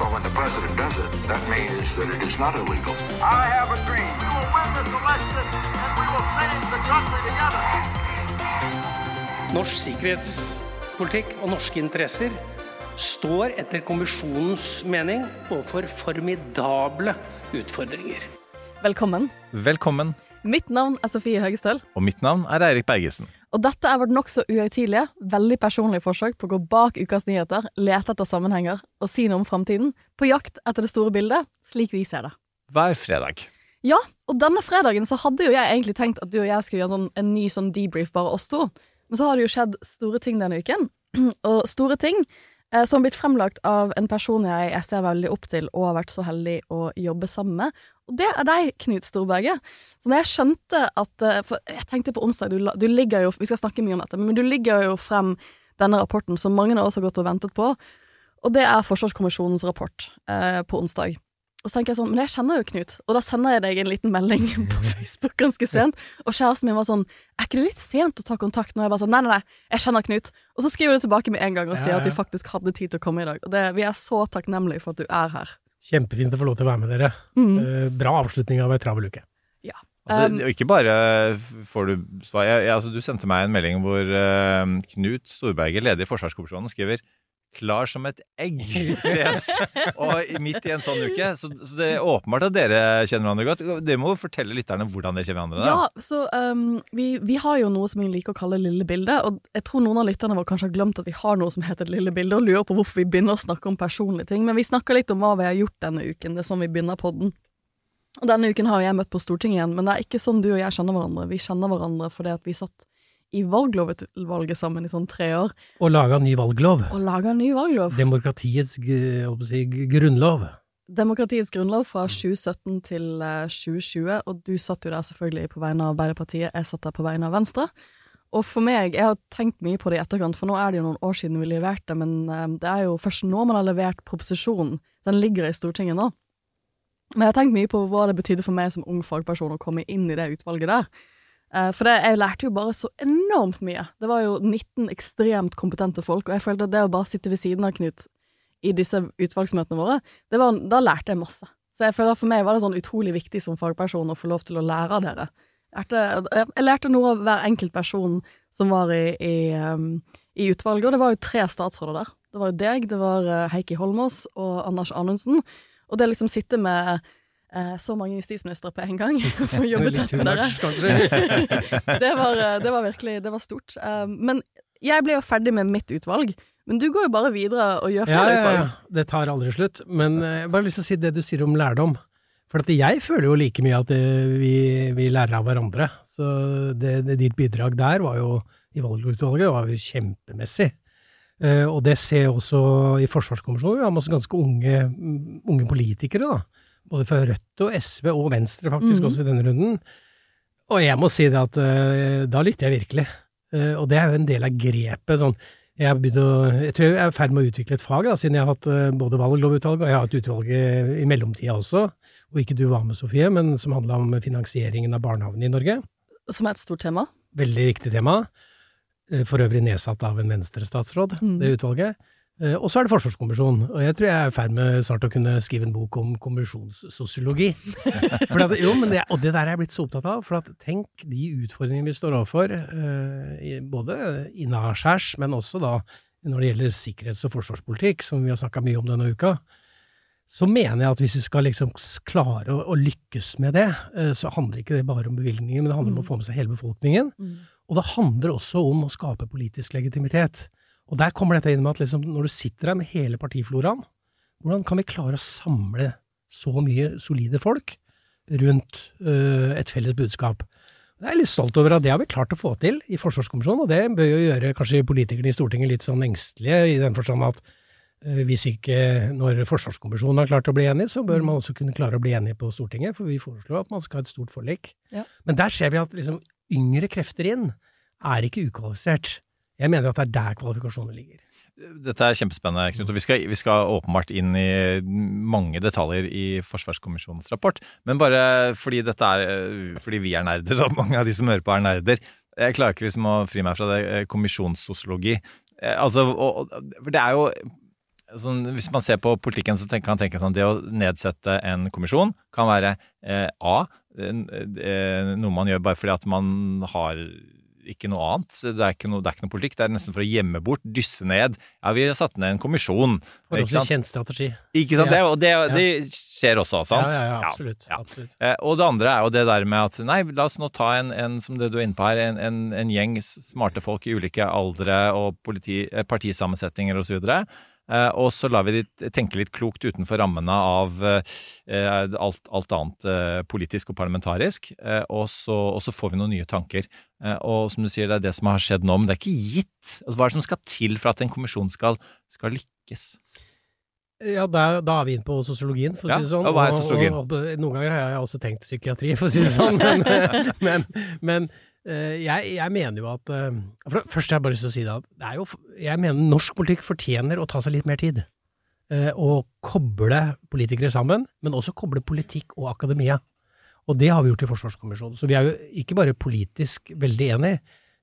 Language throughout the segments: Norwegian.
But when the president does it, that means that it is not illegal. I have a dream. We will win this election and we will change the country together. Norsk sikkerhetspolitikk og norske interesser står etter kommisjonens mening overfor formidable utfordringer. Velkommen. Velkommen, Mitt navn er Sofie Høgestøl, og mitt navn er Eirik Bergesen. Og dette er vårt nokså uhøytidelige, veldig personlige forsøk på å gå bak ukas nyheter, lete etter sammenhenger og si noe om framtiden, på jakt etter det store bildet, slik vi ser det. Hver fredag. Ja, og denne fredagen så hadde jo jeg egentlig tenkt at du og jeg skulle gjøre sånn, en ny sånn debrief, bare oss to. Men så har det jo skjedd store ting denne uken. Og store ting som har blitt fremlagt av en person jeg, ser veldig opp til og har vært så heldig å jobbe sammen med. Og det er deg, Knut Storberget. Så når jeg skjønte at eh, For jeg tenkte på onsdag, du, du ligger jo Vi skal snakke mye om dette, men du ligger jo frem denne rapporten som mange av oss har gått og ventet på. Og det er Forsvarskommisjonens rapport eh, på onsdag. Og så tenker jeg sånn, men jeg kjenner jo Knut, og da sender jeg deg en liten melding på Facebook ganske sent, og kjæresten min var sånn, er ikke det litt sent å ta kontakt? Og jeg bare sånn, nei, nei, nei, jeg kjenner Knut. Og så skriver du tilbake med en gang og sier at du faktisk hadde tid til å komme i dag. Og det, vi er så takknemlige for at du er her. Kjempefint å få lov til å være med dere. Mm. Eh, Bra avslutning av ei travel uke. Altså, Um, ikke bare får du svar jeg, jeg, altså, Du sendte meg en melding hvor uh, Knut Storberget, leder i Forsvarskommisjonen, skriver 'klar som et egg'. Ses. Og midt i en sånn uke. Så, så det er åpenbart at dere kjenner hverandre godt. Dere må fortelle lytterne hvordan dere kjenner hverandre. da. Ja, så um, vi, vi har jo noe som vi liker å kalle lille bilde, og jeg tror noen av lytterne våre kanskje har glemt at vi har noe som heter lille bilde, og lurer på hvorfor vi begynner å snakke om personlige ting, men vi snakker litt om hva vi har gjort denne uken, det er sånn vi begynner podden. Og denne uken har jeg møtt på Stortinget igjen, men det er ikke sånn du og jeg kjenner hverandre. Vi kjenner hverandre fordi at vi satt i valglovutvalget sammen i sånn tre år, Og laga ny valglov. og laga ny valglov. Demokratiets si, grunnlov. Demokratiets grunnlov fra 2017 til eh, 2020, og du satt jo der selvfølgelig på vegne av Arbeiderpartiet, jeg satt der på vegne av Venstre. Og for meg, jeg har tenkt mye på det i etterkant, for nå er det jo noen år siden vi leverte, men eh, det er jo først nå man har levert proposisjonen, den ligger i Stortinget nå. Men jeg har tenkt mye på hva det betydde for meg som ung fagperson å komme inn i det utvalget der. Eh, For det, jeg lærte jo bare så enormt mye. Det var jo 19 ekstremt kompetente folk, og jeg følte at det å bare sitte ved siden av Knut i disse utvalgsmøtene våre, var, da lærte jeg masse. Så jeg føler for meg var det sånn utrolig viktig som fagperson å få lov til å lære av dere. Jeg lærte, jeg lærte noe av hver enkelt person som var i, i, um, i utvalget, og det var jo tre statsråder der. Det var jo deg, det var eh, Heikki Holmås og Anders Anundsen. Og det liksom sitte med så mange justisministre på en gang, for å jobbe tett med dere. det, var, eh, det var virkelig det var stort. Eh, Men jeg ble jo ferdig med mitt utvalg. Men du går jo bare videre og gjør Ja, flere ja, utvalg. ja. Det tar aldri slutt. Men eh, jeg har bare lyst til å si det du sier om lærdom. For jeg føler jo like mye at eh, vi, vi lærer av hverandre. Så det, det, ditt bidrag der var jo, i valgutvalget, var jo kjempemessig. Eh, og det ser jeg også i Forsvarskommisjonen. Vi har masse ganske unge, unge politikere, da. Både fra Rødt og SV og Venstre, faktisk, mm. også i denne runden. Og jeg må si det at uh, da lytter jeg virkelig. Uh, og det er jo en del av grepet. sånn jeg, å, jeg tror jeg er i ferd med å utvikle et fag, da, siden jeg har hatt eh, både valglovutvalg og jeg har hatt utvalg i, i mellomtida også, og ikke du var med, Sofie, men som handla om finansieringen av barnehagene i Norge. Som er et stort tema. Veldig viktig tema. For øvrig nedsatt av en venstrestatsråd, Mm. det utvalget. Eh, Og så er det Forsvarskommisjonen, og jeg tror jeg er i ferd med snart å kunne skrive en bok om kommisjonssosiologi. Jo, men det, og det der er jeg blitt så opptatt av, for at tenk de utfordringene vi står overfor, eh, både innaskjærs, men også da når det gjelder sikkerhets- og forsvarspolitikk, som vi har snakka mye om denne uka. Så mener jeg at hvis vi skal liksom klare å, å lykkes med det, eh, så handler ikke det bare om bevilgninger, men det handler om å få med seg hele befolkningen. Og det handler også om å skape politisk legitimitet. Og der kommer dette inn med at liksom, når du sitter der med hele partifloraen, hvordan kan vi klare å samle så mye solide folk rundt øh, et felles budskap? Jeg er litt stolt over at det har vi klart å få til i Forsvarskommisjonen, og det bør jo gjøre kanskje politikerne i Stortinget litt sånn engstelige, i den forstand at øh, Hvis ikke når Forsvarskommisjonen har klart å bli enig, så bør man også kunne klare å bli enig på Stortinget, for vi foreslår at man skal ha et stort forlik. Ja. Men der ser vi at liksom yngre krefter inn er ikke ukvalifisert. Jeg mener at det er der kvalifikasjonen ligger. Dette er kjempespennende, Knut. og vi skal, vi skal åpenbart inn i mange detaljer i Forsvarskommisjonens rapport. Men bare fordi, er, fordi vi er nerder, og mange av de som hører på er nerder. Jeg klarer ikke liksom å fri meg fra det eh, kommisjonssosiologi. Eh, Altså, og, for det er jo sånn, Hvis man ser på politikken, så kan man tenke sånn det å nedsette en kommisjon kan være eh, A. eh, noe man gjør bare fordi at man har ikke noe annet. Det er ikke noe, det er ikke noe politikk. Det er nesten for å gjemme bort, dysse ned. Ja, vi har satt ned en kommisjon. For ikke også en sant? kjent strategi. Ikke sant? Det, og det, Ja. det skjer også, sant? Ja, ja, ja, absolutt. Ja. absolutt. Eh, Og det andre er jo det der med at nei, la oss nå ta en, en som det du er inne på her, en, en, en gjeng smarte folk i ulike aldre og politi, eh, partisammensetninger osv. Og, så og så lar vi de tenke litt klokt utenfor rammene av eh, alt, alt annet eh, politisk og parlamentarisk. Eh, og, så, og så får vi noen nye tanker. Eh, og som du sier, det er det som har skjedd nå, men det er ikke gitt. Altså, hva er det som skal til for at en kommisjon skal, skal lykkes? Ja, da, da er vi inne på sosiologien, for å si det sånn. og hva er sosiologien? Og, og, noen ganger har jeg også tenkt psykiatri, for å si det sånn. Men, men, men eh, jeg, jeg mener jo at eh, for Først har jeg bare lyst til å si det at jo, jeg mener norsk politikk fortjener å ta seg litt mer tid. Eh, og koble politikere sammen, men også koble politikk og akademia. Og det har vi gjort i Forsvarskommisjonen. Så vi er jo ikke bare politisk veldig enige,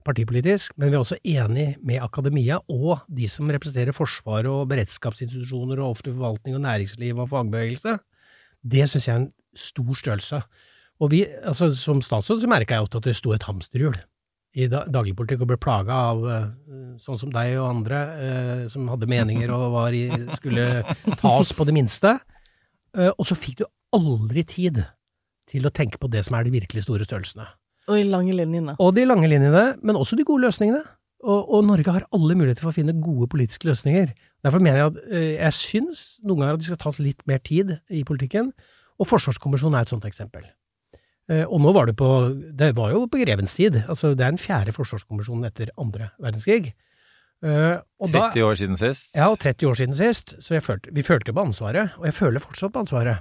partipolitisk, men vi er også enig med akademia og de som representerer Forsvaret og beredskapsinstitusjoner og offentlig forvaltning og næringsliv og fagbevegelse. Det syns jeg er en stor størrelse. Og vi, altså Som statsråd så merka jeg ofte at det sto et hamsterhjul i da, dagligpolitikk og ble plaga av eh, sånn som deg og andre eh, som hadde meninger og var i, skulle ta oss på det minste. Eh, og så fikk du aldri tid til å tenke på det som er de virkelig store størrelsene. Og de lange linjene. Og de lange linjene, men også de gode løsningene. Og, og Norge har alle muligheter for å finne gode politiske løsninger. Derfor mener jeg at eh, jeg syns noen ganger at det skal tas litt mer tid i politikken, og Forsvarskommisjonen er et sånt eksempel. Eh, og nå var det på Det var jo på grevens tid. Altså, det er den fjerde forsvarskommisjonen etter andre verdenskrig. Eh, og da- 30 år siden sist? ja, og 30 år siden sist, så jeg følte, vi følte på ansvaret, og jeg føler fortsatt på ansvaret.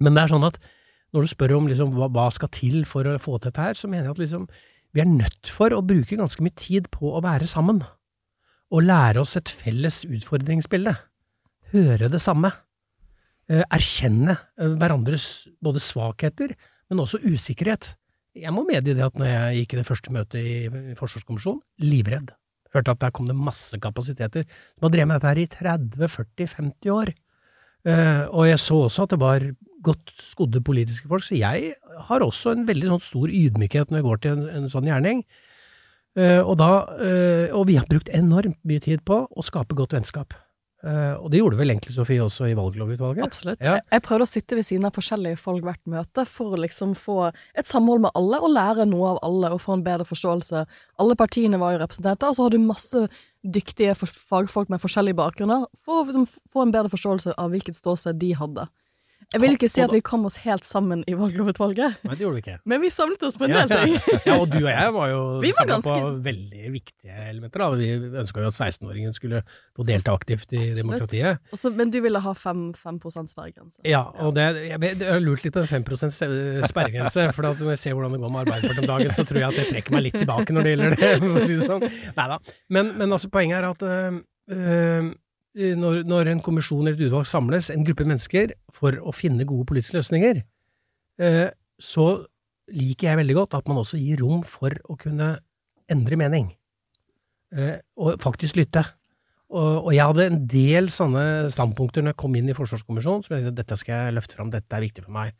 Men det er sånn at når du spør om liksom, hva, hva skal til for å få til dette her, så mener jeg at liksom, vi er nødt for å bruke ganske mye tid på å være sammen. Og lære oss et felles utfordringsbilde. Høre det samme. Eh, erkjenne eh, hverandres både svakheter, men også usikkerhet. Jeg må medgi det at når jeg gikk i det første møtet i, Forsvarskommisjonen, livredd. Hørte at der kom det masse kapasiteter som har drevet med dette her i 30-40-50 år. Eh, og jeg så også at det var godt skodde politiske folk, så jeg har også en veldig sånn stor ydmykhet når jeg går til en, en sånn gjerning. Eh, og, da, eh, og vi har brukt enormt mye tid på å skape godt vennskap. Eh, og det gjorde vel egentlig Sofie også i valglovutvalget? Absolutt. Ja. Jeg, jeg prøvde å sitte ved siden av forskjellige folk hvert møte for å liksom få et samhold med alle, og lære noe av alle, og få en bedre forståelse. Alle partiene var jo representert, og så hadde du masse dyktige fagfolk med forskjellige bakgrunner, for å liksom få en bedre forståelse av hvilket ståsted de hadde. Jeg vil ikke si at vi kom oss helt sammen i valglovutvalget, Nei, det gjorde vi ikke. men vi samlet oss på en del ting. ja, og du og jeg var jo Vi var sammen på veldig viktige elementer. Da. Vi ønska jo at 16-åringen skulle få delta aktivt i demokratiet. Også, men du ville ha 5, 5% sperregrense. Ja, og det, jeg, jeg har lurt litt på den 5 sperregrense. For når jeg ser hvordan det går med Arbeiderpartiet om dagen, så tror jeg at jeg trekker meg litt tilbake når det gjelder det. Si det sånn. Neida. Men, men altså, poenget er at øh, når, når en kommisjon eller et utvalg samles, en gruppe mennesker, for å finne gode politiske løsninger, øh, så liker jeg veldig godt at man også gir rom for å kunne endre mening. Eh, og faktisk lytte. Og, jeg hadde en del sånne standpunkter når jeg kom inn i Forsvarskommisjonen, som jeg tenkte dette skal jeg løfte fram, dette er viktig for meg.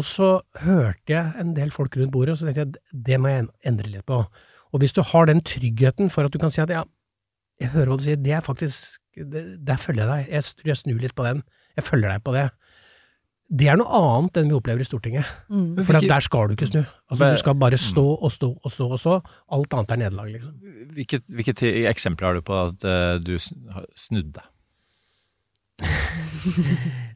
Og så hørte jeg en del folk rundt bordet, og så tenkte jeg det må jeg endre litt på. Og hvis du har den tryggheten for at du kan si at ja, jeg hører hva du sier, det er faktisk det, Der følger jeg deg. Jeg tror jeg snur litt på den. Jeg følger deg på det. Det er noe annet enn vi opplever i Stortinget. Mm. For at der skal du ikke snu. Altså, Men- du skal bare stå og stå og stå og stå. Alt annet er nederlag, liksom. Hvilke, hvilke eksempler har du på at uh, du sn- snudde?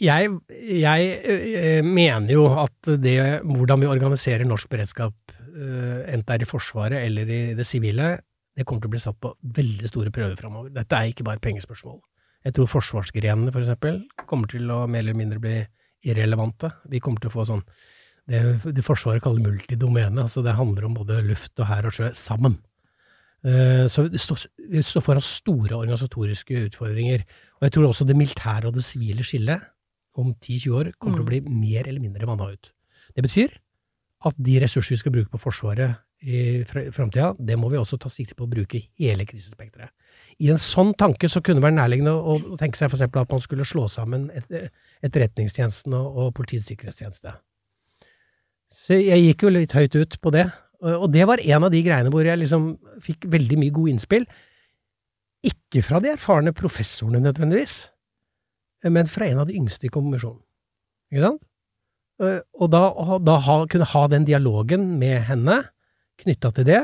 Jeg, jeg eh, mener jo at det, hvordan vi organiserer norsk beredskap, uh, enten det er i Forsvaret eller i det sivile, det kommer til å bli satt på veldig store prøver framover. Dette er ikke bare pengespørsmål. Jeg tror forsvarsgrenene, for eksempel, kommer til å mer eller mindre bli irrelevante. Vi kommer til å få sånn det, det Forsvaret kaller multidomene. altså Det handler om både luft og hær og sjø sammen. Eh, Så vi står, vi står foran store organisatoriske utfordringer. Og jeg tror også det militære og det sivile skillet om 10-20 år kommer til å bli mer eller mindre vanna ut. Det betyr at de ressurser vi skal bruke på Forsvaret i framtida, det må vi også ta sikte på å bruke hele krisespekteret. I en sånn tanke så kunne det være nærliggende å tenke seg eksempel at man skulle slå sammen et- Etterretningstjenesten og, og Politiets sikkerhetstjeneste. Så jeg gikk jo litt høyt ut på det, og det var en av de greiene hvor jeg liksom fikk veldig mye gode innspill. Ikke fra de erfarne professorene nødvendigvis, men fra en av de yngste i kommisjonen. Ikke sant? Eh, Og da, da ha, kunne ha den dialogen med henne knytta til det,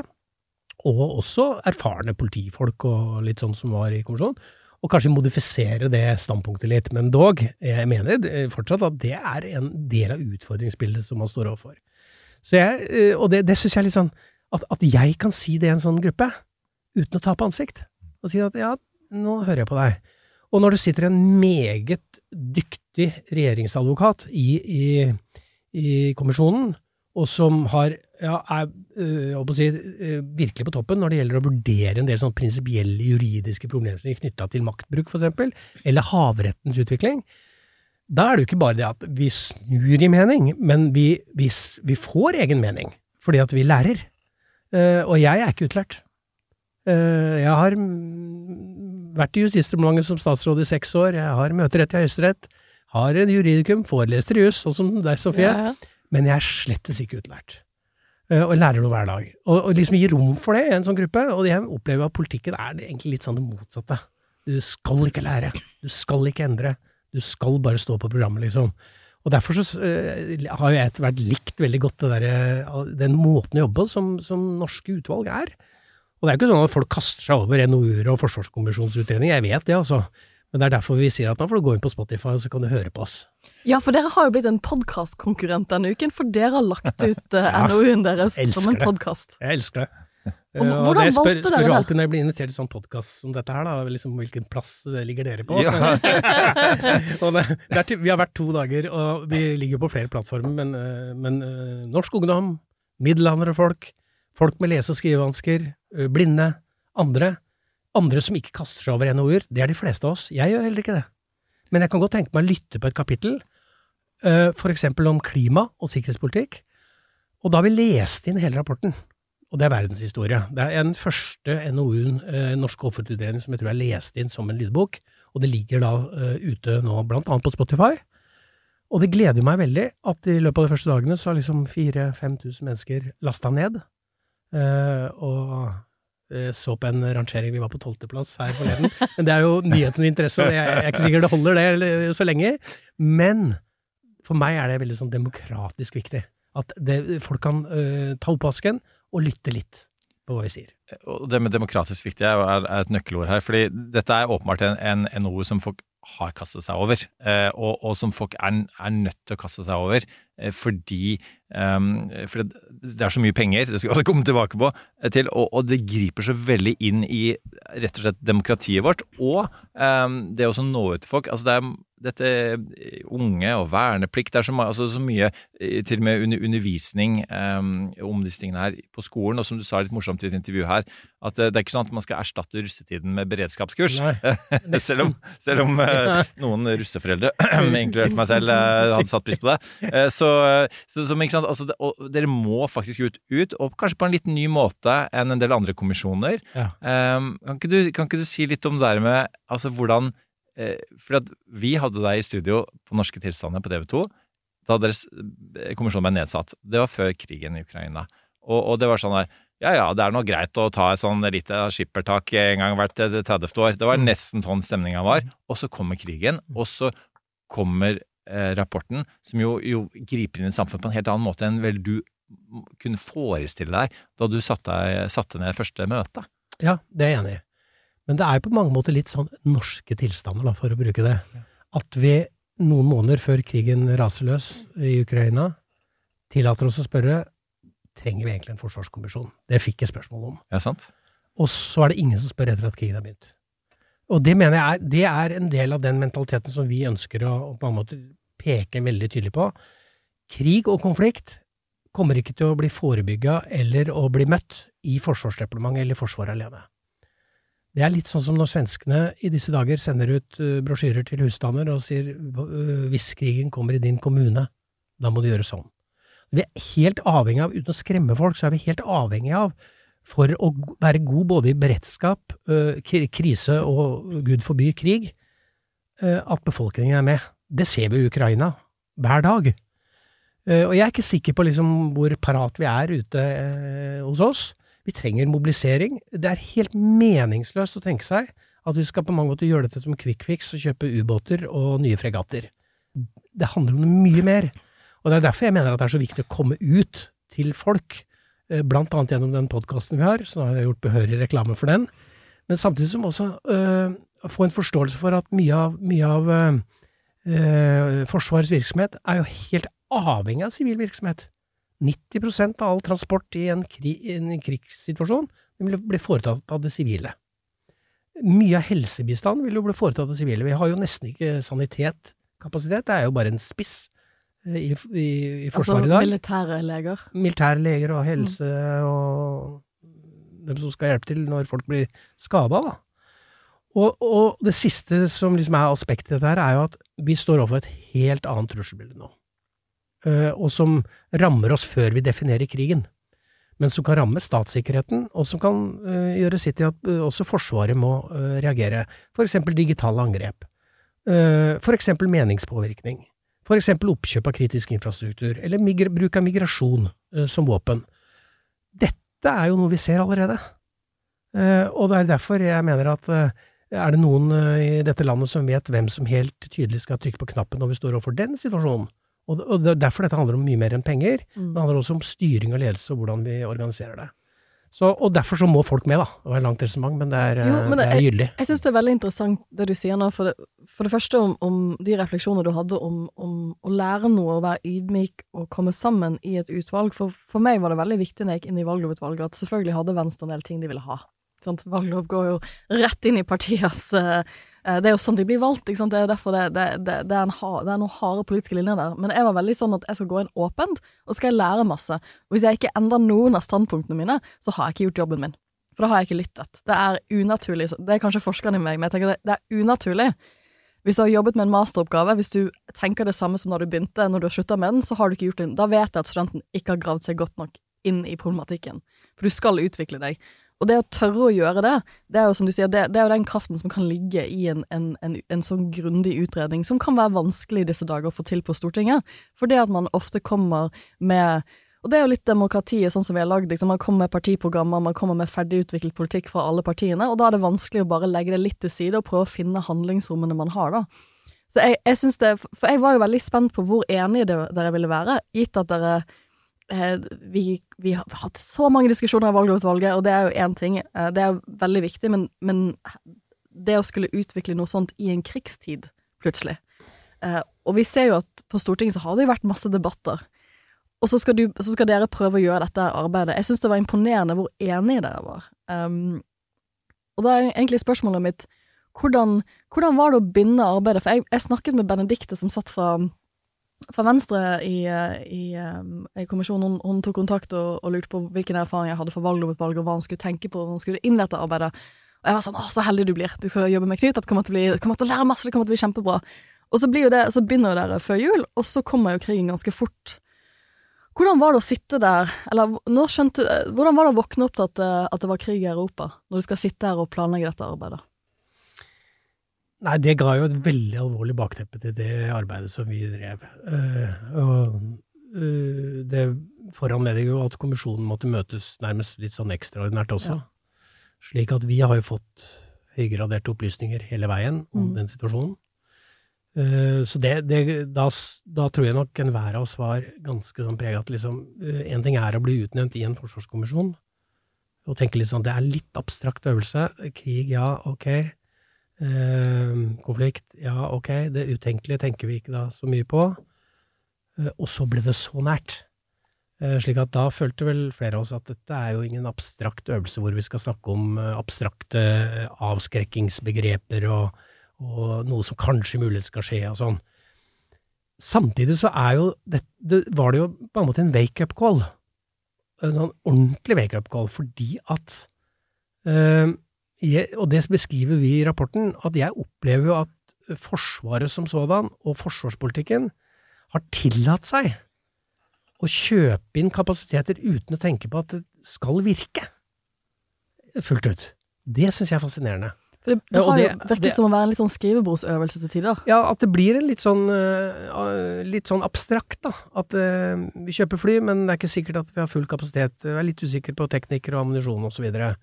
og også erfarne politifolk og litt sånn som var i kommisjonen, og kanskje modifisere det standpunktet litt. Men dog, jeg mener fortsatt at det er en del av utfordringsbildet som man står overfor. Så jeg, eh, og det, det syns jeg er litt sånn at, at jeg kan si det i en sånn gruppe, uten å tape ansikt, og si at ja, nå hører jeg på deg. Og når det sitter en meget dyktig regjeringsadvokat i, i, i kommisjonen, og som har, ja, er øh, si, øh, virkelig på toppen når det gjelder å vurdere en del sånn prinsipielle juridiske problemstillinger knytta til maktbruk, eksempel, eller havrettens utvikling, da er det jo ikke bare det at vi snur i mening, men vi, vi, vi får egen mening, fordi at vi lærer. Uh, og jeg er ikke utlært. Uh, jeg har vært i Justisdepartementet som statsråd i seks år, jeg har møterett i Høyesterett, har en juridikum, foreleser i juss, sånn som deg, Sofie, Ja, ja. men jeg er slettes ikke utlært. Eh, og lærer noe hver dag. Og, og liksom gi rom for det i en sånn gruppe, og jeg opplever at politikken er egentlig litt sånn det motsatte. Du skal ikke lære, du skal ikke endre, du skal bare stå på programmet, liksom. Og derfor så uh, har jo jeg hvert likt veldig godt derre- den måten å jobbe på som, som norske utvalg er. Og det er jo ikke sånn at folk kaster seg over NOU-er og forsvarskommisjonsutredninger, jeg vet det, altså. Men det er derfor vi sier at nå får du gå inn på Spotify, og så kan du høre på oss. Ja, for dere har jo blitt en podkastkonkurrent denne uken, for dere har lagt ut uh, NOU-en deres som en det. podkast. Jeg elsker det. Og Eh, hvordan det spør, valgte dere spør jo alltid når jeg blir invitert til sånn podkast som dette her, da, liksom hvilken plass eh, ligger dere på? Ja. og det, det er, til- vi har vært to dager, og vi ligger på flere plattformer, men, eh, men eh, norsk ungdom, middelaldrende-folk, folk med lese- og skrivevansker, eh, blinde, andre, andre som ikke kaster seg over NOU-er, det er de fleste av oss. Jeg gjør heller ikke det. Men jeg kan godt tenke meg å lytte på et kapittel, uh, for eksempel om klima og sikkerhetspolitikk, og da har vi lest inn hele rapporten. Og det er verdenshistorie. Det er den første NOU-en, uh, norsk offentlig utredning, som jeg tror er lest inn som en lydbok, og det ligger da uh, ute nå blant annet på Spotify. Og det gleder meg veldig at i løpet av de første dagene så har liksom 4000-5000 mennesker lasta ned, Uh, og eh, så på en rangering, vi var på tolvteplass her forleden, men det er jo nyhetens interesse, og jeg, er ikke sikker det holder det så lenge, men for meg er det veldig sånn demokratisk viktig. At det, folk kan uh, ta oppvasken og lytte litt på hva vi sier. Og det med demokratisk viktig er, er et nøkkelord her. fordi dette er åpenbart en, en NOU som folk har kastet seg over, eh, og, og som folk er, er nødt til å kaste seg over. Eh, Fordi, um, For det er så mye penger, det skal vi også komme tilbake på, eh, til, og, og det griper så veldig inn i rett og slett demokratiet vårt. Og um, det å nå ut til folk. altså det er dette eh, unge og verneplikt, det er så, altså, så mye til og med under, undervisning um, om disse tingene her på skolen. Og som du sa litt morsomt i et intervju her, at det er ikke sånn at man skal erstatte russetiden med beredskapskurs. Selv om, selv om uh, noen russeforeldre, inkludert meg selv, hadde satt pris på det. Eh, så, så som, altså, dere må faktisk ut, ut, og kanskje på en litt ny måte enn en del andre kommisjoner. Ja. Um, kan, ikke du, kan ikke du si litt om det der med altså, hvordan eh, For vi hadde deg i studio på Norske tilstander på TV 2 da deres eh, kommisjon ble nedsatt. Det var før krigen i Ukraina. Og, og det var sånn der ja ja, det er nå greit å ta et sånn lite skippertak en gang hvert eh, 30. år. Det var nesten sånn stemninga var. Og så kommer krigen, og så kommer eh, rapporten, som jo, jo griper inn i samfunnet på en helt annen måte enn vel du kunne forestille deg da du satte, satte ned første møte. Ja, det er jeg enig i. Men det er jo på mange måter litt sånn norske tilstander, da, for å bruke det. At vi noen måneder før krigen raser løs i Ukraina, tillater oss å spørre trenger vi egentlig en forsvarskommisjon. Det fikk jeg spørsmål om. Ja, sant? Og så er det ingen som spør etter at krigen har begynt. Og det mener jeg er, det er en del av den mentaliteten som vi ønsker å, på en måte peke veldig tydelig på. Krig og konflikt kommer ikke til å bli forebygga eller å bli møtt i Forsvarsdepartementet eller Forsvaret alene. Det er litt sånn som når svenskene i disse dager sender ut uh, brosjyrer til husstander og sier uh, hvis krigen kommer i din kommune, da må du gjøre sånn. Vi er helt avhengig av, uten å skremme folk, så er vi helt avhengig av, for å være god både i beredskap, uh, krise og gud forby krig, at befolkningen er med. Det ser vi i Ukraina hver dag. Og jeg er ikke sikker på liksom hvor parat vi er ute hos oss. Vi trenger mobilisering. Det er helt meningsløst å tenke seg at vi skal på mange måter gjøre dette som quick fix og kjøpe ubåter og nye fregatter. Det handler om mye mer. Og det er derfor jeg mener at det er så viktig å komme ut til folk, blant annet gjennom den podkasten vi har, så nå har jeg gjort behørig reklame for den, men samtidig som også øh, få en forståelse for at mye av, mye av øh, Forsvarets virksomhet er jo helt avhengig av sivil virksomhet. 90% av all transport i en, krig, en krigssituasjon vil bli foretatt av det sivile. Mye av helsebistand vil jo bli foretatt av det sivile. Vi har jo nesten ikke sanitetkapasitet, det er jo bare en spiss eh, i, i, i Forsvaret i altså, dag. militære leger? Militære leger og helse mm. og dem som skal hjelpe til når folk blir skada, da. Og, og, det siste som liksom er aspektet i dette her, er jo at vi står overfor et helt annet trusselbilde nå. Eh, og som rammer oss før vi definerer krigen, men som kan ramme statssikkerheten, og som kan eh, gjøre sitt til at eh, også Forsvaret må reagere, for eksempel digitale angrep, for eksempel meningspåvirkning, for eksempel oppkjøp av kritisk infrastruktur, eller bruk av migrasjon som våpen. Dette er jo noe vi ser allerede, og det er derfor jeg mener at er det noen i dette landet som vet hvem som helt tydelig skal trykke på knappen når vi står overfor den situasjonen? Og, og det er derfor dette handler om mye mer enn penger. Mm. Det handler også om styring og ledelse og hvordan vi organiserer det. Så, og derfor så må folk med, da. Det var et langt resonnement, men det er, jo, men det, det er gyldig. Jeg, jeg syns det er veldig interessant det du sier nå, for det, for det første om, om, de refleksjoner du hadde om, om, å lære noe, å være ydmyk og komme sammen i et utvalg. For, for meg var det veldig viktig når jeg gikk inn i valglovutvalget, at selvfølgelig hadde Venstre en del ting de ville ha. Valglov går jo rett inn i partiers uh, Eh, det er jo sånn de blir valgt, ikke sant. Det er jo derfor det, det, det, det er, ha, er, noen harde politiske linjer der. Men jeg var veldig sånn at jeg skal gå inn åpent, og skal jeg lære masse. Og hvis jeg ikke endrer noen av standpunktene mine, så har jeg ikke gjort jobben min. For da har jeg ikke lyttet. Det er unaturlig. Det er kanskje forskeren i meg, men jeg tenker det er unaturlig. Hvis du har jobbet med en masteroppgave, hvis du tenker det samme som da du begynte, når du har slutta med den, så har du ikke gjort det. Da vet jeg at studenten ikke har gravd seg godt nok inn i problematikken. For du skal utvikle deg. Og det å tørre å gjøre det, det er jo som du sier, det, det er jo den kraften som kan ligge i en, en, en, en sånn grundig utredning, som kan være vanskelig i disse dager å få til på Stortinget. For det at man ofte kommer med og det er jo litt demokratiet sånn som vi har lagd. Liksom. Man kommer med partiprogrammer, man kommer med ferdigutviklet politikk fra alle partiene, og da er det vanskelig å bare legge det litt til side og prøve å finne handlingsrommene man har, da. Så jeg, jeg syns det For jeg var jo veldig spent på hvor enige dere ville være, gitt at dere vi, vi, har hatt så mange diskusjoner i valglovsvalget, og det er jo én ting. Eh, det er veldig viktig, men, men, det å skulle utvikle noe sånt i en krigstid, plutselig eh, Og vi ser jo at på Stortinget så har det jo vært masse debatter. Og så skal, du, så skal dere prøve å gjøre dette arbeidet. Jeg syns det var imponerende hvor enige dere var. Um, og da er egentlig spørsmålet mitt hvordan, hvordan, var det å binde arbeidet? For jeg, jeg snakket med Benedicte, som satt fra fra Venstre i, i, i kommisjonen, hun, hun, tok kontakt og, og, lurte på hvilken erfaring jeg hadde fra valglovutvalget, og hva hun skulle tenke på når hun skulle inn dette arbeidet. Og jeg var sånn 'Å, så heldig du blir. Du skal jobbe med Knut. Det kommer til å, kommer til å lære masse. Det kommer til å bli kjempebra'. Og så, blir jo det, så begynner jo dere før jul, og så kommer jo krigen ganske fort. Hvordan var det å sitte der, eller skjønte, hvordan var det å våkne opp til at, at det var krig i Europa, når du skal sitte her og planlegge dette arbeidet? Nei, det ga jo et veldig alvorlig bakteppe til det arbeidet som vi drev. Uh, og uh, det foranlediger jo at kommisjonen måtte møtes nærmest litt sånn ekstraordinært også. Ja. Slik at vi har jo fått høygraderte opplysninger hele veien om mm. den situasjonen. Uh, så det, det da, da, tror jeg nok enhver av oss var ganske sånn prega at liksom En ting er å bli utnevnt i en forsvarskommisjon, og tenke litt sånn Det er litt abstrakt øvelse. Krig, ja, ok Eh, konflikt, ja, ok, det utenkelige tenker vi ikke da så mye på. Eh, og så ble det så nært. Eh, Slik at da følte vel flere av oss at dette er jo ingen abstrakt øvelse hvor vi skal snakke om eh, abstrakte avskrekkingsbegreper og, og noe som kanskje mulig skal skje og sånn. Samtidig så er jo det, det var det jo på en måte en wake-up call. En sånn ordentlig wake-up call, fordi at eh, jeg, Og det beskriver vi i rapporten, at jeg opplever jo at Forsvaret som sådan, og forsvarspolitikken, har tillatt seg å kjøpe inn kapasiteter uten å tenke på at det skal virke fullt ut. Det syns jeg er fascinerende. Det, det har jo virket som å være en litt sånn skrivebordsøvelse til tider. Ja, at det blir en litt sånn, eh, litt sånn abstrakt, da. At eh, vi kjøper fly, men det er ikke sikkert at vi har full kapasitet. Vi er litt usikre på teknikere og ammunisjon osv. Uh,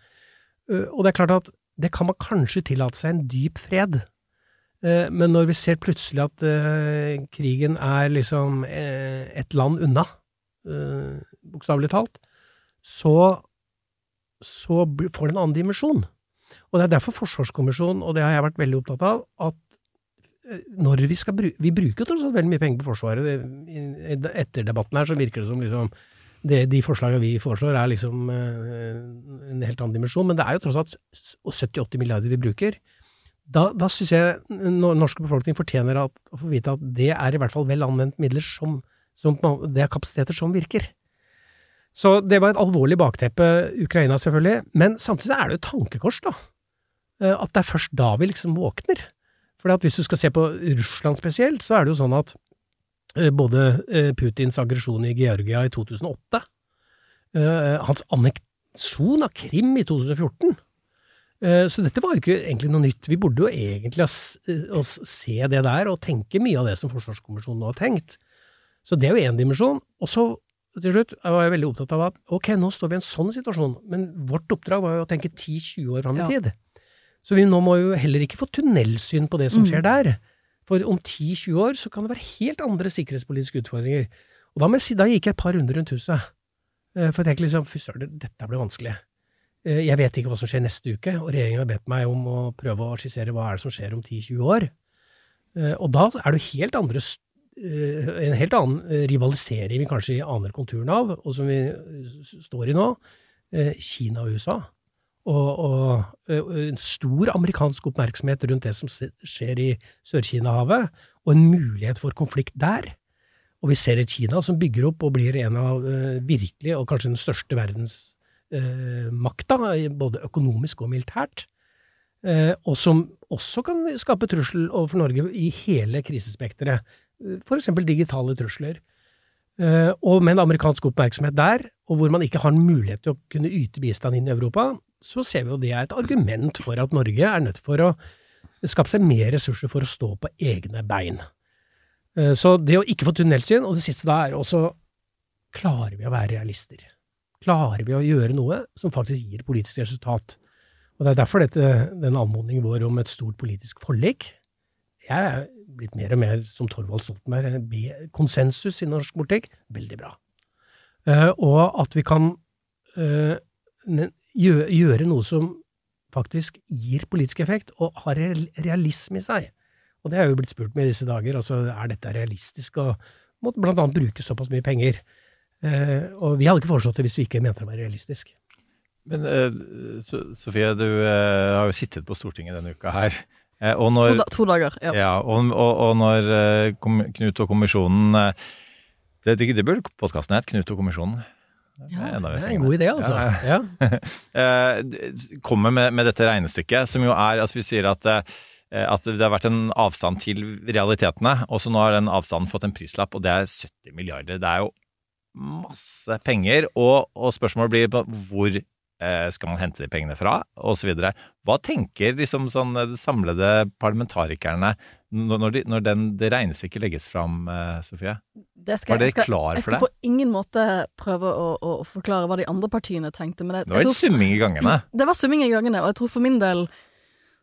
og det er klart at det kan man kanskje tillate seg en dyp fred. Eh, men når vi ser plutselig at eh, krigen er liksom eh, et land unna, bokstavelig talt, så, så får det en annen dimensjon. Og det er derfor Forsvarskommisjonen, og det har jeg vært veldig opptatt av, at eh, når vi skal bruke Vi bruker tross alt veldig mye penger på Forsvaret. Etter debatten her så virker det som liksom det, De forslagene vi foreslår er liksom eh, en helt annen dimensjon, men det er jo tross alt 70-80 milliarder vi bruker. Da, da syns jeg norske befolkning fortjener at, å få vite at det er i hvert fall vel anvendt midler som, som Det er kapasiteter som virker. Så det var et alvorlig bakteppe, Ukraina selvfølgelig, men samtidig er det jo et tankekors, da. Eh, At det er først da vi liksom våkner. For hvis du skal se på Russland spesielt, så er det jo sånn at både eh, Putins aggresjon i Georgia i 2008, eh, hans anneksjon av Krim i 2014 eh, Så dette var jo ikke egentlig noe nytt. Vi burde jo egentlig eh, se det der, og tenke mye av det som Forsvarskommisjonen nå har tenkt. Så det er jo én dimensjon. Og så til slutt var jeg veldig opptatt av at ok, nå står vi i en sånn situasjon, men vårt oppdrag var jo å tenke 10-20 år fram i Ja. tid. Så vi nå må jo heller ikke få tunnelsyn på det som Mm. skjer der. For om 10-20 år så kan det være helt andre sikkerhetspolitiske utfordringer. Og da, jeg da gikk jeg et par runder rundt huset. Eh, For jeg tenkte liksom, fy søren, dette blir vanskelig. Eh, Jeg vet ikke hva som skjer neste uke, og regjeringen har bedt meg om å prøve å skissere hva er det som skjer om 10-20 år. Eh, Og da er det helt andre en helt annen rivalisering vi kanskje aner konturene av, og som vi står i nå, Kina og USA. Og, og eh, en stor amerikansk oppmerksomhet rundt det som skjer i Sør-Kina-havet, og en mulighet for konflikt der. Og vi ser et Kina som bygger opp og blir en av eh, virkelig, og kanskje den største verdensmakta, både økonomisk og militært. Eh, og som også kan skape trussel overfor Norge i hele krisespekteret. Eh, eksempel digitale trusler. Eh, og med en amerikansk oppmerksomhet der, og hvor man ikke har en mulighet til å kunne yte bistand inn i Europa, så ser vi jo det er et argument for at Norge er nødt for å skape seg mer ressurser for å stå på egne bein. Eh, Så det å ikke få tunnelsyn, og det siste da er også klarer vi å være realister? Klarer vi å gjøre noe som faktisk gir politisk resultat? Og det er derfor dette, den anmodningen vår om et stort politisk forlik Jeg er blitt mer og mer som Torvald Stoltenberg. Konsensus i norsk politikk, veldig bra. Eh, og at vi kan eh, ne- gjø- gjøre noe som faktisk gir politisk effekt, og har realisme i seg. Og det er jo blitt spurt med i disse dager. altså Er dette realistisk? Og måtte blant annet bruke såpass mye penger. Eh, og vi hadde ikke foreslått det hvis vi ikke mente det var realistisk. Men eh, Sofie, du eh, har jo sittet på Stortinget denne uka her. Eh, og To, da, to dager. Ja. ja, og, og, og når eh, kom, Knut og kommisjonen eh, Det, det, det burde podkasten hett, Knut og kommisjonen. Det Ja, Det er en god idé, altså. Ja, Ja. eh, kommer med, med dette regnestykket, som jo er Altså, vi sier at, eh, at det har vært en avstand til realitetene, og så nå har den avstanden fått en prislapp, og det er 70 milliarder. Det er jo masse penger, og, og spørsmålet blir på hvor eh, skal man hente de pengene fra, osv. Hva tenker liksom sånn de samlede parlamentarikerne når, de, når den, det regnestykket legges fram, Sofie? Det skal, Var dere jeg skal, klar jeg skal det? på ingen måte prøve å, å forklare hva de andre partiene tenkte. Men det, Det var jeg summing i gangene. Det var summing i gangene, og jeg tror for min del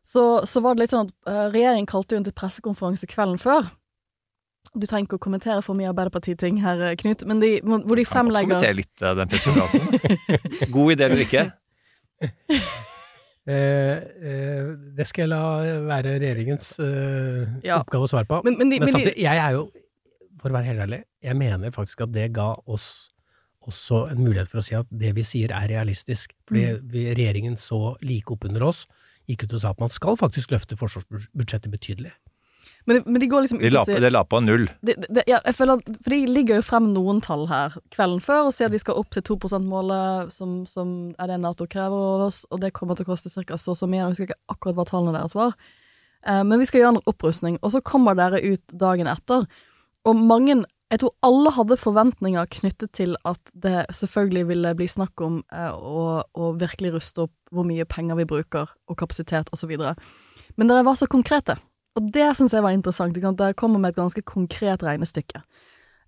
så, så var det litt sånn at uh, regjeringen kalte jo inn til pressekonferanse kvelden før. Du trenger ikke å kommentere for mye Arbeiderparti-ting her, eh, Knut, men de, hvor de fremlegger kommentere litt eh, den pressekonferansen. God idé eller ikke? Eh, eh, det skal jeg la være regjeringens eh, Ja. oppgave å svare på. Men- men de- men de- samtidig, jeg er jo, for å være helt ærlig, jeg mener faktisk at det ga oss også en mulighet for å si at det vi sier er realistisk. Fordi Mm. vi, regjeringen så like oppunder oss, gikk ut og sa at man skal faktisk løfte forsvarsbudsjettet betydelig. Men, men de går liksom ut og sier Det la på null. De, de, ja, jeg føler at, For de ligger jo frem noen tall her kvelden før og sier at vi skal opp til 2 %-målet, som, som er det Nato krever av oss, og det kommer til å koste ca. så og så mye. Jeg husker ikke akkurat hva tallene deres var. Eh, men vi skal gjøre en opprustning, og så kommer dere ut dagen etter. Og mange Jeg tror alle hadde forventninger knyttet til at det selvfølgelig ville bli snakk om eh, å, å virkelig ruste opp hvor mye penger vi bruker, og kapasitet osv. Men dere var så konkrete. Og det syns jeg var interessant. Ikke? Dere kommer med et ganske konkret regnestykke.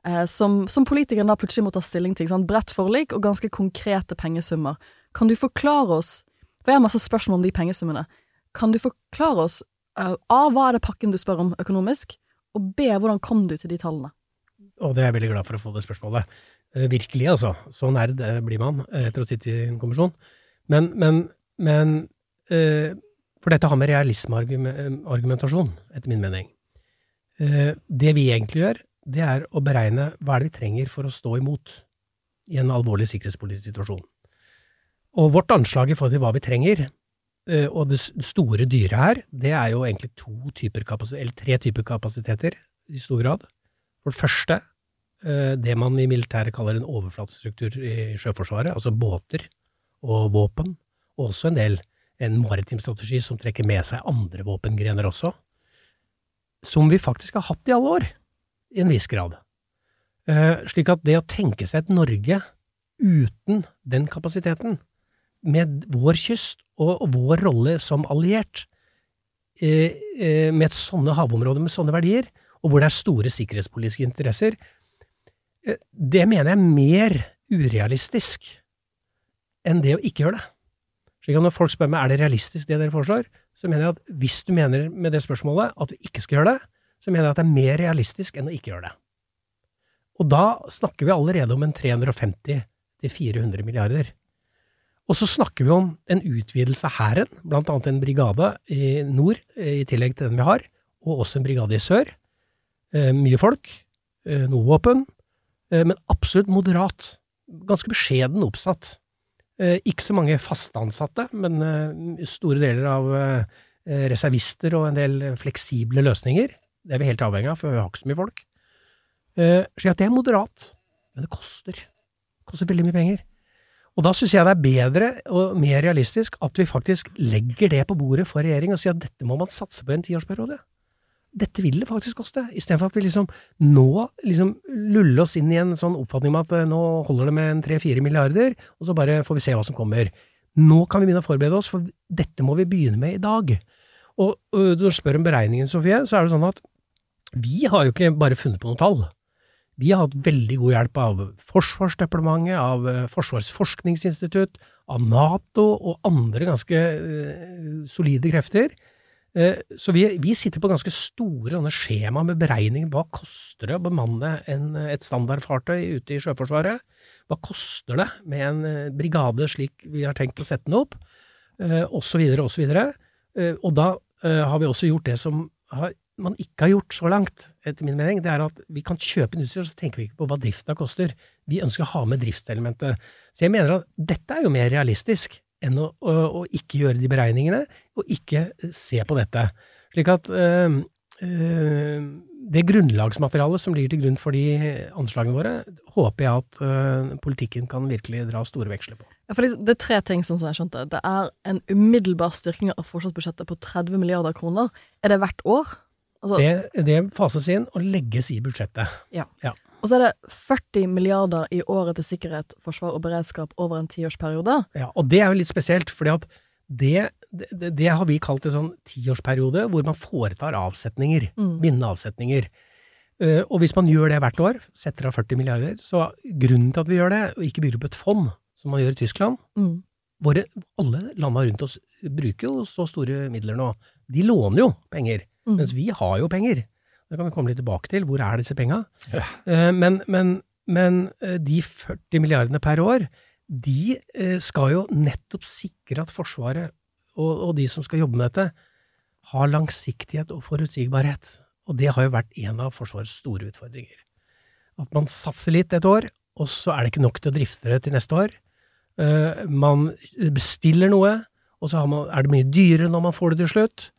Eh, som, som politikeren da plutselig må ta stilling til. Bredt forlik og ganske konkrete pengesummer. Kan du forklare oss For jeg har masse spørsmål om de pengesummene. Kan du forklare oss uh, A. Hva er det pakken du spør om økonomisk? Og B. Hvordan kom du til de tallene? Og det er jeg veldig glad for å få det spørsmålet. Eh, virkelig, altså. Så nerd eh, blir man eh, etter å sitte i en kommisjon. Men, men, men For dette har med realismeargumentasjon, etter min mening. Det vi egentlig gjør, det er å beregne hva er det vi trenger for å stå imot i en alvorlig sikkerhetspolitisk situasjon. Og vårt anslag i forhold til hva vi trenger, og det store dyret her, det er jo egentlig to typer eller tre typer kapasiteter i stor grad. For det første, eh, det man i militæret kaller en overflatestruktur i Sjøforsvaret, altså båter og våpen, og også en del en maritim strategi som trekker med seg andre våpengrener også, som vi faktisk har hatt i alle år, i en viss grad. Eh, Slik at det å tenke seg et Norge uten den kapasiteten, med vår kyst og, vår rolle som alliert, eh, eh, med et sånne havområder med sånne verdier, og hvor det er store sikkerhetspolitiske interesser, eh, det mener jeg er mer urealistisk enn det å ikke gjøre det. Slik at når folk spør meg er det realistisk det dere foreslår, så mener jeg at hvis du mener med det spørsmålet at vi ikke skal gjøre det, så mener jeg at det er mer realistisk enn å ikke gjøre det. Og da snakker vi allerede om en 350-400 milliarder. Og så snakker vi om en utvidelse av hæren, annet en brigade i nord, i tillegg til den vi har, og også en brigade i sør. Eh, mye folk, eh, noe våpen, eh, men absolutt moderat. Ganske beskjeden oppsatt. Ikke så mange faste ansatte, men store deler av reservister og en del fleksible løsninger. Det er vi helt avhengig av, for vi har ikke så mye folk. Så ja, det er moderat, men det koster. Det koster veldig mye penger. Og da syns jeg det er bedre og mer realistisk at vi faktisk legger det på bordet for regjering og sier at dette må man satse på i en tiårsperiode. Dette vil det faktisk koste, istedenfor at vi liksom nå liksom luller oss inn i en sånn oppfatning om at eh, nå holder det med en tre-fire milliarder, og så bare får vi se hva som kommer. Nå kan vi begynne å forberede oss, for dette må vi begynne med i dag. Og, når du spør om beregningen, Sofie, så er det sånn at vi har jo ikke bare funnet på noen tall. Vi har hatt veldig god hjelp av Forsvarsdepartementet, av forsvarsforskningsinstitutt, Forsvarets forskningsinstitutt, av Nato og andre ganske eh, solide krefter. Eh, så vi, vi sitter på ganske store skjema med beregninger. Hva koster det å bemanne en, et standardfartøy ute i Sjøforsvaret? Hva koster det med en eh, brigade slik vi har tenkt å sette den opp? Eh, og så videre, og så videre. Eh, og da eh, har vi også gjort det som har, man ikke har gjort så langt, etter min mening. Det er at vi kan kjøpe en utstyr, så tenker vi ikke på hva drifta koster. Vi ønsker å ha med driftselementet. Så jeg mener at dette er jo mer realistisk enn å, å, å ikke gjøre de beregningene, og ikke se på dette. Slik at øh, øh, det grunnlagsmaterialet som ligger til grunn for de anslagene våre, håper jeg at øh, politikken kan virkelig dra store veksler på. Ja, for det, er tre ting, som jeg skjønte. Det er en umiddelbar styrking av forsvarsbudsjettet på 30 milliarder kroner. Er det hvert år? Altså, Det, det fases inn og legges i budsjettet. Ja. Ja. Og så er det 40 milliarder i året til sikkerhet, forsvar og beredskap over en tiårsperiode. Ja, og det er jo litt spesielt, fordi at det, det, det har vi kalt en sånn tiårsperiode hvor man foretar avsetninger, Mm. bindende avsetninger. Eh, og hvis man gjør det hvert år, setter av 40 milliarder, så grunnen til at vi gjør det, og ikke bygger opp et fond, som man gjør i Tyskland Mm. våre, Alle landa rundt oss bruker jo så store midler nå. De låner jo penger, Mm. mens vi har jo penger. Det kan vi komme litt tilbake til. Hvor er disse penga? Ja. Men, men, men eh, de 40 milliardene per år, de eh, skal jo nettopp sikre at Forsvaret og, og de som skal jobbe med dette, har langsiktighet og forutsigbarhet. Og det har jo vært en av Forsvarets store utfordringer. At man satser litt et år, og så er det ikke nok til å drifte det til neste år. Eh, man bestiller noe, og så har man, er det mye dyrere når man får det til slutt.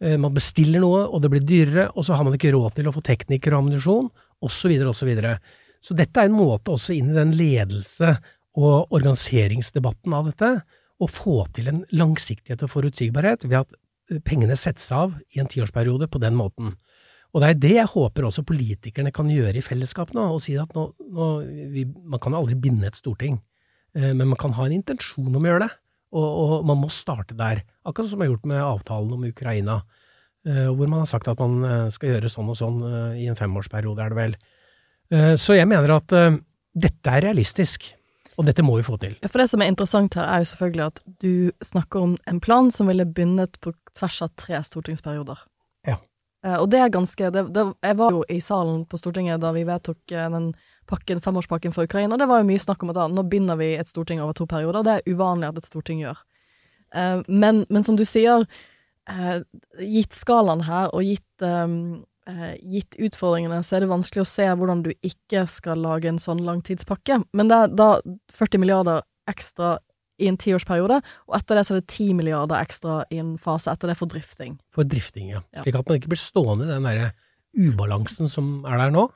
Eh, man bestiller noe, og det blir dyrere, og så har man ikke råd til å få teknikere og ammunisjon, osv., osv. Så, dette er en måte også inn i den ledelse- og organiseringsdebatten av dette, å få til en langsiktighet og forutsigbarhet ved at eh, pengene settes av i en tiårsperiode på den måten. Og det er det jeg håper også politikerne kan gjøre i fellesskap nå, og si at nå, nå vi, man kan aldri binde et storting, eh, men man kan ha en intensjon om å gjøre det, og, og man må starte der. Akkurat som man har gjort med avtalen om Ukraina, eh, hvor man har sagt at man eh, skal gjøre sånn og sånn eh, i en femårsperiode, er det vel. Så jeg mener at dette er realistisk, og dette må vi få til. Ja, For det som er interessant her, er jo selvfølgelig at du snakker om en plan som ville bundet på tvers av tre stortingsperioder. Ja. Og det er ganske det, det, Jeg var jo i salen på Stortinget da vi vedtok den pakken, femårspakken for Ukraina. Det var jo mye snakk om at da, nå binder vi et storting over to perioder. Det er uvanlig at et storting gjør. Eh, men, men som du sier, eh, gitt skalaen her, og gitt eh, eh, gitt utfordringene, så er det vanskelig å se hvordan du ikke skal lage en sånn langtidspakke. Men det er da 40 milliarder ekstra i en tiårsperiode, og etter det så er det 10 milliarder ekstra i en fase etter det for drifting. For drifting, ja. Ja. Slik at man ikke blir stående i den derre ubalansen som er der nå,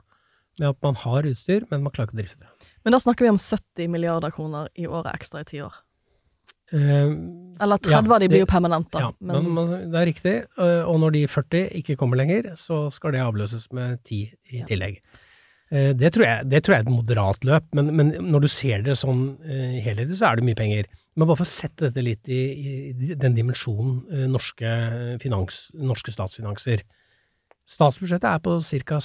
med at man har utstyr, men man klarer ikke å drifte det. Men da snakker vi om 70 milliarder kroner i året ekstra i ti år. Uh, Eller 30 av de blir jo permanente. Ja, men, det er riktig. eh, Og når de 40 ikke kommer lenger, så skal det avløses med 10 i tillegg. Eh, Det tror jeg, det tror jeg er et moderat løp, men, men når du ser det sånn uh, helhetlig, så er det mye penger. Men bare for å sette dette litt i, i den dimensjonen uh, norske, finans, norske statsfinanser. Statsbudsjettet er på ca.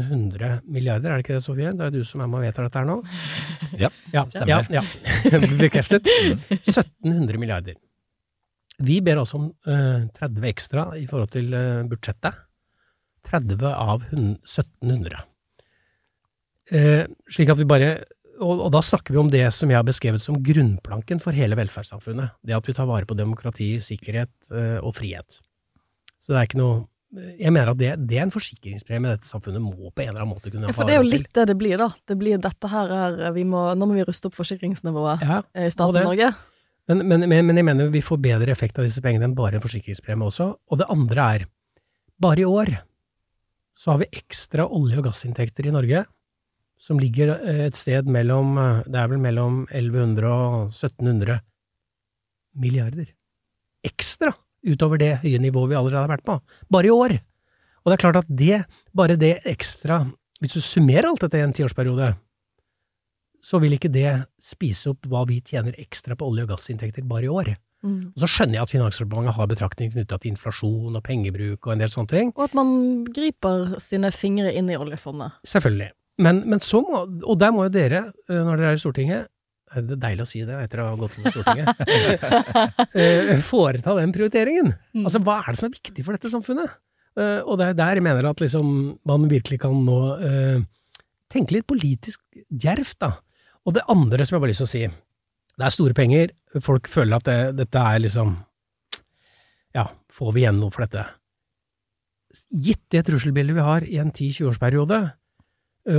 1700 milliarder, er det ikke det, Sofie? Det er du som er med og vedtar dette her nå? Ja, Ja, stemmer. ja, ja. Bekreftet. 1700 milliarder. Vi ber altså om uh, 30 ekstra i forhold til uh, budsjettet. 30 av 1700. Uh, slik at vi bare og, og da snakker vi om det som jeg har beskrevet som grunnplanken for hele velferdssamfunnet. Det at vi tar vare på demokrati, sikkerhet eh, og frihet. Så det er ikke noe Jeg mener at det, det er en forsikringspremie dette samfunnet må på en eller annen måte kunne ja, for det er jo litt det det blir, da. Det blir dette her er vi må, Nå må vi ruste opp forsikringsnivået Ja, eh, i staten Norge. Men, men, men, men jeg mener vi får bedre effekt av disse pengene enn bare en forsikringspremie også. Og det andre er, bare i år så har vi ekstra olje- og gassinntekter i Norge som ligger eh, et sted mellom eh, Det er vel mellom 1100 og 1700 milliarder. Ekstra utover det høye nivået vi allerede har vært på. Bare i år. Og det er klart at det, bare det ekstra Hvis du summerer alt dette i en tiårsperiode, så vil ikke det spise opp hva vi tjener ekstra på olje- og gassinntekter bare i år. Mm. Og så skjønner jeg at Finansdepartementet har betraktninger knytta til inflasjon og pengebruk og en del sånne ting. Og at man griper sine fingre inn i oljefondet. Selvfølgelig. Men, men så må, og der må jo dere, eh, når dere er i Stortinget, det er deilig å si det etter å ha gått til Stortinget, eh, foreta den prioriteringen. Mm. Altså, hva er det som er viktig for dette samfunnet? Eh, Og det er der jeg mener at liksom, man virkelig kan nå eh, tenke litt politisk djervt, da. Og det andre som jeg bare har lyst til å si, det er store penger, folk føler at det, dette er liksom Ja, får vi igjen noe for dette? Gitt det trusselbildet vi har i en 10-20-årsperiode,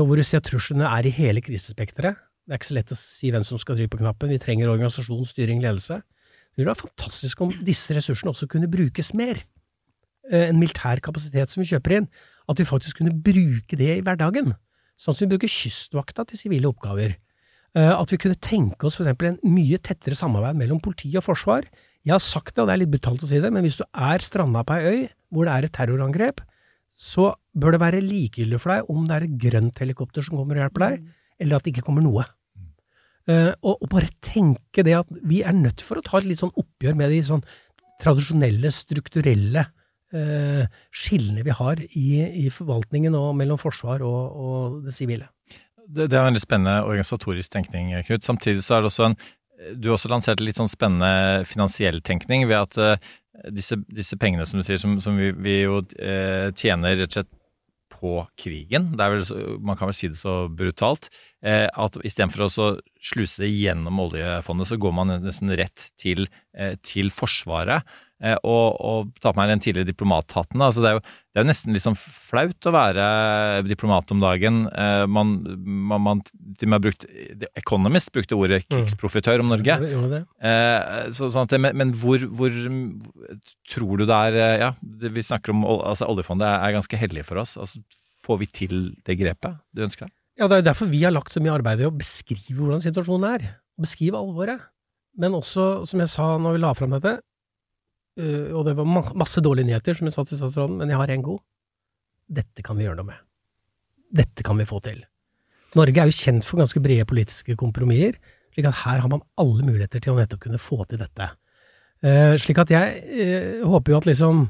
hvor du ser truslene er i hele krisespekteret, det er ikke så lett å si hvem som skal trykke på knappen, vi trenger organisasjon, styring, ledelse, det ville vært fantastisk om disse ressursene også kunne brukes mer. Eh, En militær kapasitet som vi kjøper inn, at vi faktisk kunne bruke det i hverdagen. Sånn som vi bruker kystvakta til sivile oppgaver. Eh, At vi kunne tenke oss for eksempel en mye tettere samarbeid mellom politi og forsvar. Jeg har sagt det, og det er litt brutalt å si det, men hvis du er stranda på ei øy hvor det er et terrorangrep, så bør det være likegyldig for deg om det er et grønt helikopter som kommer og hjelper deg, eller at det ikke kommer noe. Uh, og, og bare tenke det at vi er nødt for å ta et litt sånn oppgjør med de sånn tradisjonelle, strukturelle uh, skillene vi har i, i forvaltningen og mellom forsvar og, og det sivile. Det, det er en litt spennende organisatorisk tenkning, Knut. Samtidig så er det også en Du har også lansert en litt sånn spennende finansiell tenkning ved at uh, disse, disse pengene, som du sier, som, som vi, vi jo tjener rett og slett på krigen, vel, man kan vel si det så brutalt, eh, at istedenfor å sluse det gjennom oljefondet, så går man nesten rett til, eh, til Forsvaret. Eh, og, og ta på meg den tidligere diplomathatten. Altså, det, er jo, det er jo nesten litt sånn flaut å være diplomat om dagen. Eh, man, man, man til og med har brukt The Economist brukte ordet krigsprofitør om Norge. Det? Eh, så, sånn at men, men hvor, hvor tror du det er Ja, vi snakker om altså Oljefondet er ganske hellig for oss. Altså, får vi til det grepet du ønsker deg? Ja, det er derfor vi har lagt så mye arbeid i å beskrive hvordan situasjonen er. Beskrive alvoret. Men også, som jeg sa når vi la fram dette, øh, og det var ma masse dårlige nyheter, som jeg sa til statsråden, men jeg har en god. Dette kan vi gjøre noe med. Dette kan vi få til. Norge er jo kjent for ganske brede politiske kompromisser, slik at her har man alle muligheter til å nettopp kunne få til dette. Uh, slik at jeg uh, håper jo at liksom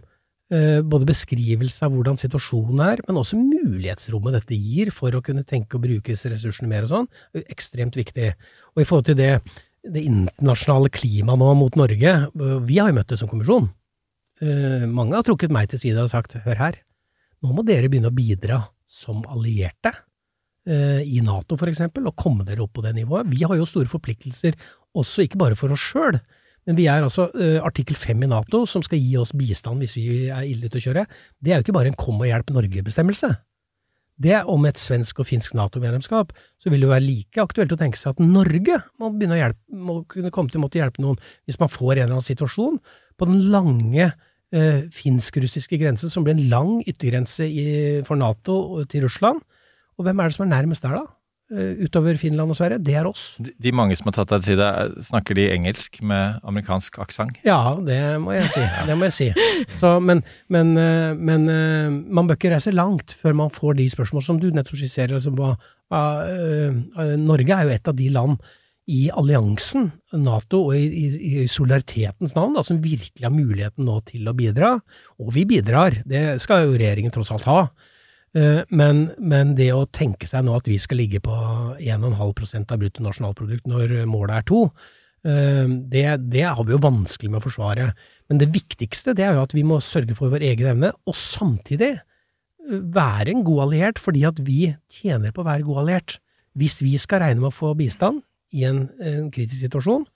både beskrivelse av hvordan situasjonen er, men også mulighetsrommet dette gir for å kunne tenke og disse ressursene mer og sånn, er ekstremt viktig. Og i forhold til det, det internasjonale klimaet nå mot Norge, vi har jo møtt det som kommisjon. Eh, mange har trukket meg til side og sagt hør her, nå må dere begynne å bidra som allierte. eh, I Nato, for eksempel, og komme dere opp på det nivået. Vi har jo store forpliktelser, også ikke bare for oss sjøl, men vi er altså eh, artikkel fem i Nato, som skal gi oss bistand hvis vi er ille ute å kjøre. Det er jo ikke bare en kom og hjelp Norge-bestemmelse. Det er om et svensk og finsk Nato-medlemskap, så vil det være like aktuelt å tenke seg at Norge må begynne å hjelpe, må kunne komme til å måtte hjelpe noen hvis man får en eller annen situasjon på den lange eh, finsk-russiske grensen, som blir en lang yttergrense i, for Nato til Russland. Og hvem er det som er nærmest der, da? Eh, utover Finland og Sverige? Det er oss. De, de mange som har tatt deg til side, eh, snakker de engelsk med amerikansk aksent? Ja, det må jeg si. Det må jeg si. Så, men men, eh, men man bør ikke reise langt før man får de spørsmål som du nettopp skisserer. Altså, hva, eh, Norge er jo et av de land i alliansen, Nato, og i, i, i solidaritetens navn, da, som virkelig har muligheten nå til å bidra. Og vi bidrar, det skal jo regjeringen tross alt ha. Eh, Men, men det å tenke seg nå at vi skal ligge på 1,5% av bruttonasjonalprodukt når målet er to, eh, det, det har vi jo vanskelig med å forsvare. Men det viktigste det er jo at vi må sørge for vår egen evne, og samtidig eh, være en god alliert, fordi at vi tjener på å være god alliert. Hvis vi skal regne med å få bistand i en, en kritisk situasjon,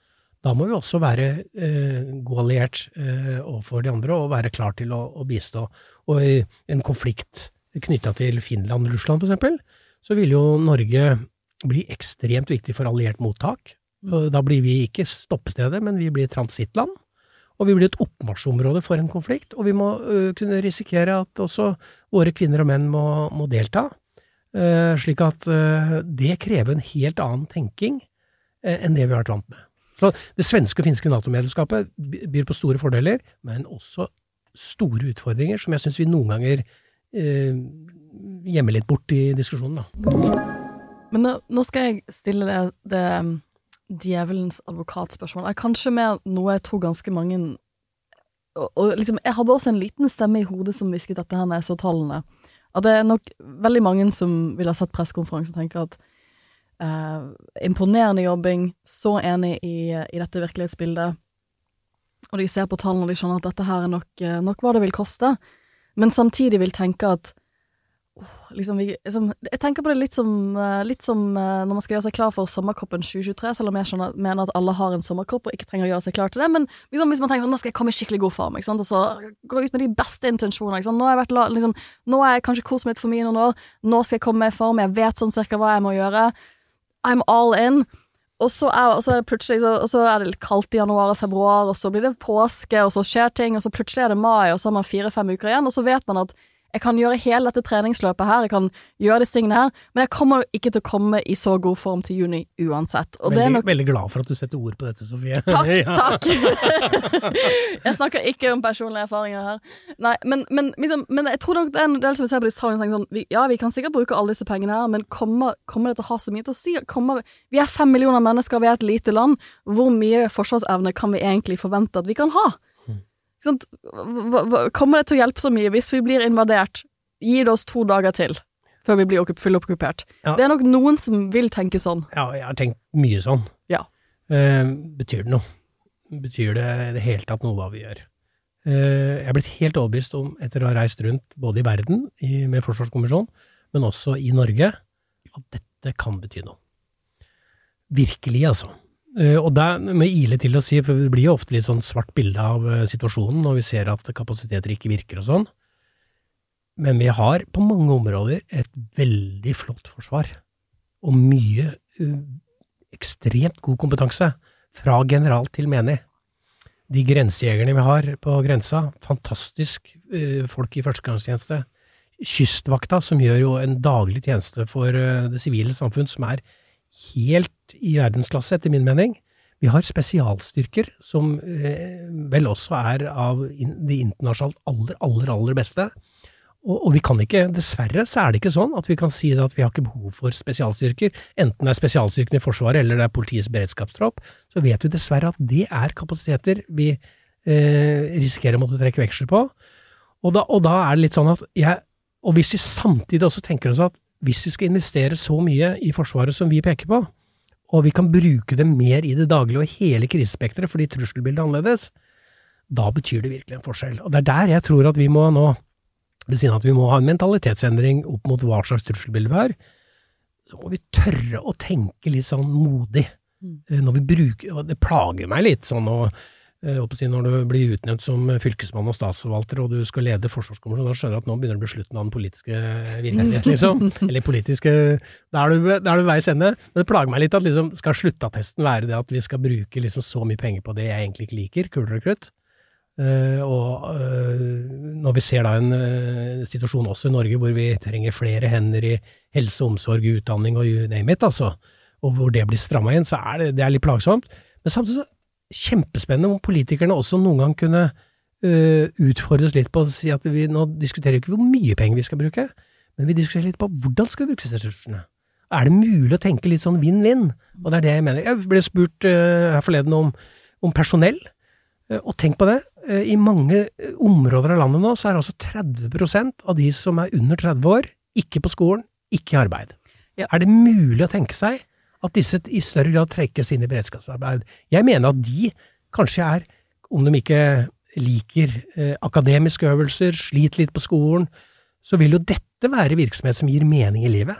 da må vi også være eh, god alliert eh, overfor de andre og være klar til å, å bistå. Og i en konflikt knytta til Finland og Russland, eksempel, så vil jo Norge bli ekstremt viktig for alliert mottak. Da blir vi ikke stoppestedet, men vi blir transittland. Og vi blir et oppmarsjområde for en konflikt, og vi må kunne risikere at også våre kvinner og menn må, må delta. Eh, slik at det krever en helt annen tenking enn det vi har vært vant med. Så det svenske og finske Nato-medlemskapet byr på store fordeler, men også store utfordringer som jeg syns vi noen ganger eh, gjemmer litt bort i diskusjonen, da. Men nå, nå skal jeg stille det, det um, djevelens advokatspørsmål. Kanskje med noe jeg tror ganske mange og, og liksom, Jeg hadde også en liten stemme i hodet som hvisket dette her når så tallene. At det er nok veldig mange som ville ha sett pressekonferansen og tenker at eh, imponerende jobbing, så enig i, i dette virkelighetsbildet. Og de ser på tallene og de skjønner at dette her er nok, eh, nok hva det vil koste. Men samtidig vil tenke at oh, liksom, vi, liksom, Jeg tenker på det litt som, eh, litt som eh, når man skal gjøre seg klar for sommerkroppen 2023, selv om jeg skjønner, mener at alle har en sommerkropp og ikke trenger å gjøre seg klar til det. Men liksom, hvis man tenker sånn, nå skal jeg komme i skikkelig god form, og så gå ut med de beste intensjoner. Nå, har vært, liksom, nå er jeg kanskje kost meg litt for mye noen år, nå skal jeg komme meg i form, jeg vet sånn cirka hva jeg må gjøre. I'm all in. Og så, er, og så er det plutselig så, og så er det litt kaldt i januar og februar, og så blir det påske, og så skjer ting, og så plutselig er det mai, og så har man fire-fem uker igjen, og så vet man at jeg kan gjøre hele dette treningsløpet her, jeg kan gjøre disse tingene her, men jeg kommer ikke til å komme i så god form til juni uansett. Og det er Veldig, nok veldig glad for at du setter ord på dette, Sofie. Takk, Ja. takk! jeg snakker ikke om personlige erfaringer her. Nei, men, men, liksom, men jeg tror nok det er en del som ser se på disse tallene og tenker sånn vi, Ja, vi kan sikkert bruke alle disse pengene her, men kommer, kommer det til å ha så mye til å si? Kommer, vi er fem millioner mennesker, vi er et lite land. Hvor mye forsvarsevne kan vi egentlig forvente at vi kan ha? Hva- Kommer det til å hjelpe så mye hvis vi blir invadert? Gi det oss to dager til før vi blir okkup- fullokkupert. Ja. Det er nok noen som vil tenke sånn. Ja, jeg har tenkt mye sånn. Ja. Eh, betyr det noe? Betyr det i det hele tatt noe hva vi gjør? Eh, jeg er blitt helt overbevist om, etter å ha reist rundt både i verden i, med Forsvarskommisjonen, men også i Norge, at dette kan bety noe. Virkelig, altså. Eh, Og det må ile til å si, for det blir jo ofte litt sånn svart bilde av eh, situasjonen når vi ser at kapasiteter ikke virker og sånn. Men vi har på mange områder et veldig flott forsvar, og mye eh, ekstremt god kompetanse, fra general til menig. De grensejegerne vi har på grensa, fantastisk folk i førstegangstjeneste. Kystvakta, som gjør jo en daglig tjeneste for det sivile samfunn, som er helt i verdensklasse, etter min mening. Vi har spesialstyrker, som eh, vel også er av de internasjonalt aller, aller, aller beste. Og vi kan ikke, dessverre, så er det ikke sånn at vi kan si at vi har ikke behov for spesialstyrker. Enten det er spesialstyrkene i Forsvaret eller det er politiets beredskapstropp, så vet vi dessverre at det er kapasiteter vi eh, risikerer å måtte trekke veksler på. Og da, og da er det litt sånn at jeg Og hvis vi samtidig også tenker oss at hvis vi skal investere så mye i Forsvaret som vi peker på, og vi kan bruke det mer i det daglige og hele krisespekteret fordi trusselbildet er annerledes, da betyr det virkelig en forskjell. Og det er der jeg tror at vi må nå, ved siden av at vi må ha en mentalitetsendring opp mot hva slags trusselbilde vi har, så må vi tørre å tenke litt sånn modig. Eh, Når vi bruker, og det plager meg litt sånn å si Når du blir utnevnt som fylkesmann og statsforvalter, og du skal lede Forsvarskommisjonen, da skjønner du at nå begynner det å bli slutten av den politiske virkeligheten, liksom. Eller politiske Da er du, da er du veis ende. Men det plager meg litt at liksom, skal sluttattesten være det at vi skal bruke liksom så mye penger på det jeg egentlig ikke liker, kuler og krutt. Eh, og uh, når vi ser da en uh, situasjon også i Norge hvor vi trenger flere hender i helse, omsorg, utdanning og you name it, altså, og hvor det blir stramma inn, så er det, det er litt plagsomt. Men samtidig så kjempespennende om politikerne også noen gang kunne uh, utfordres litt på å si at vi nå diskuterer ikke hvor mye penger vi skal bruke, men vi diskuterer litt på hvordan skal vi disse ressursene. Er det mulig å tenke litt sånn vinn-vinn? Og det er det jeg mener. Jeg ble spurt uh, her forleden om, om personell, uh, og tenk på det. I mange områder av landet nå så er altså 30% av de som er under 30 år, ikke på skolen, ikke i arbeid. Ja. Er det mulig å tenke seg at disse i større grad trekkes inn i beredskapsarbeid? Jeg mener at de kanskje er, om de ikke liker eh, akademiske øvelser, sliter litt på skolen, så vil jo dette være virksomhet som gir mening i livet.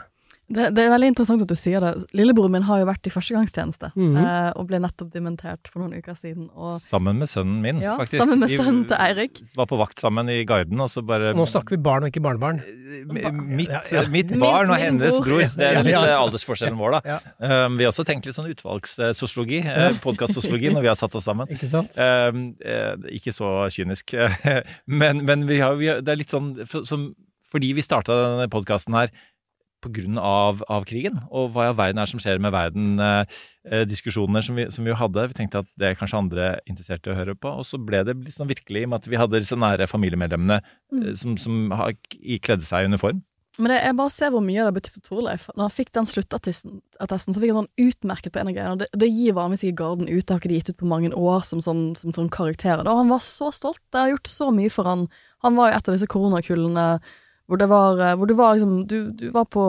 Det, det er veldig interessant at du sier det. Lillebroren min har jo vært i førstegangstjeneste, Mhm. eh, og ble nettopp dementert for noen uker siden. Og Sammen med sønnen min, Ja, faktisk. sammen med sønnen til Eirik. Var på vakt sammen i guiden, og så bare Nå snakker vi barn og ikke barnebarn. Mitt, Ja, ja. mitt Min- barn og hennes bror. Det er litt eh, aldersforskjellen vår, da. Um, vi har også tenkt litt sånn utvalgssosiologi, uh, podkastsosiologi, når vi har satt oss sammen. Ikke sant? Um, eh, ikke så kynisk, men, men vi har, vi har, det er litt sånn for, som, Fordi vi starta denne podkasten her på grunn av, av krigen, og hva i all verden er det som skjer med verden, eh, eh, diskusjoner som vi, som vi jo hadde. Vi tenkte at det er kanskje andre interesserte å høre på, og så ble det sånn virkelig med at vi hadde disse nære familiemedlemmene eh, som, som har kledde seg i uniform. Men det, jeg bare ser hvor mye det betyr for Torleif. Når han fikk den sluttattesten, attesten, så fikk han sånn utmerket på en av greiene. Det, det gir vanligvis ikke Garden ut, det har ikke de gitt ut på mange år som sånn, som sånn karakterer. Og Han var så stolt, det har gjort så mye for han. Han var jo et av disse koronakullene hvor det var, eh, hvor det var liksom Du, du var på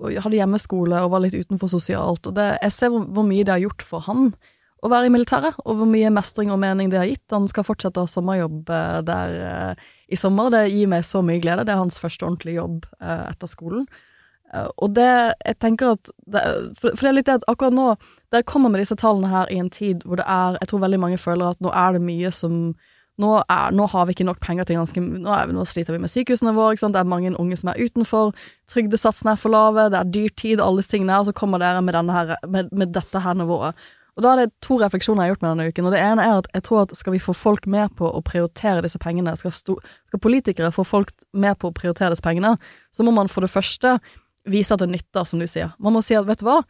hadde hjemmeskole og var litt utenfor sosialt, og det, jeg ser hvor, hvor mye det har gjort for han å være i militæret, og hvor mye mestring og mening det har gitt. Han skal fortsette å ha sommerjobb eh, der eh, i sommer. Det gir meg så mye glede. Det er hans første ordentlige jobb eh, etter skolen. Eh, og det Jeg tenker at det, for, for det er litt det at akkurat nå Dere kommer med disse tallene her i en tid hvor det er Jeg tror veldig mange føler at nå er det mye som nå, er, nå har vi ikke nok penger til ganske Nå, er nå sliter vi med sykehusene våre, det er mange unge som er utenfor, trygdesatsene er for lave, det er dyrtid, alle disse tingene her, og så kommer dere med, her, med, med dette her nivået. Og da er det to refleksjoner jeg har gjort med denne uken. Og det ene er at jeg tror at skal vi få folk med på å prioritere disse pengene, skal, sto, skal politikere få folk med på å prioritere disse pengene, så må man for det første vise at det nytter, som du sier. Man må si at vet du hva,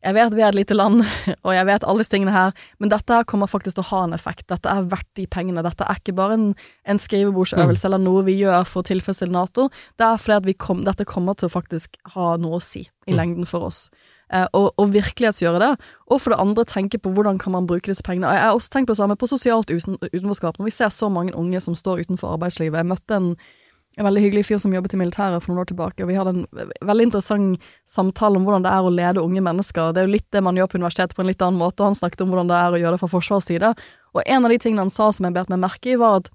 jeg vet vi er et lite land, og jeg vet alle disse tingene her, men dette her kommer faktisk til å ha en effekt. Dette er verdt de pengene. Dette er ikke bare en, en skrivebordsøvelse eller noe vi gjør for å tilfredsstille Nato. Det er fordi at vi kom, dette kommer til å faktisk ha noe å si i lengden for oss. Eh, og, og virkelighetsgjøre det. Og for det andre tenke på hvordan kan man bruke disse pengene. Jeg har også tenkt på det samme på sosialt uten, utenforskap. Når vi ser så mange unge som står utenfor arbeidslivet. Jeg møtte en en veldig hyggelig fyr som jobbet i militæret for noen år tilbake, og vi hadde en veldig interessant samtale om hvordan det er å lede unge mennesker. Det er jo litt det man gjør på universitetet på en litt annen måte, og han snakket om hvordan det er å gjøre det fra Forsvarets side. Og en av de tingene han sa som jeg bet meg merke i, var at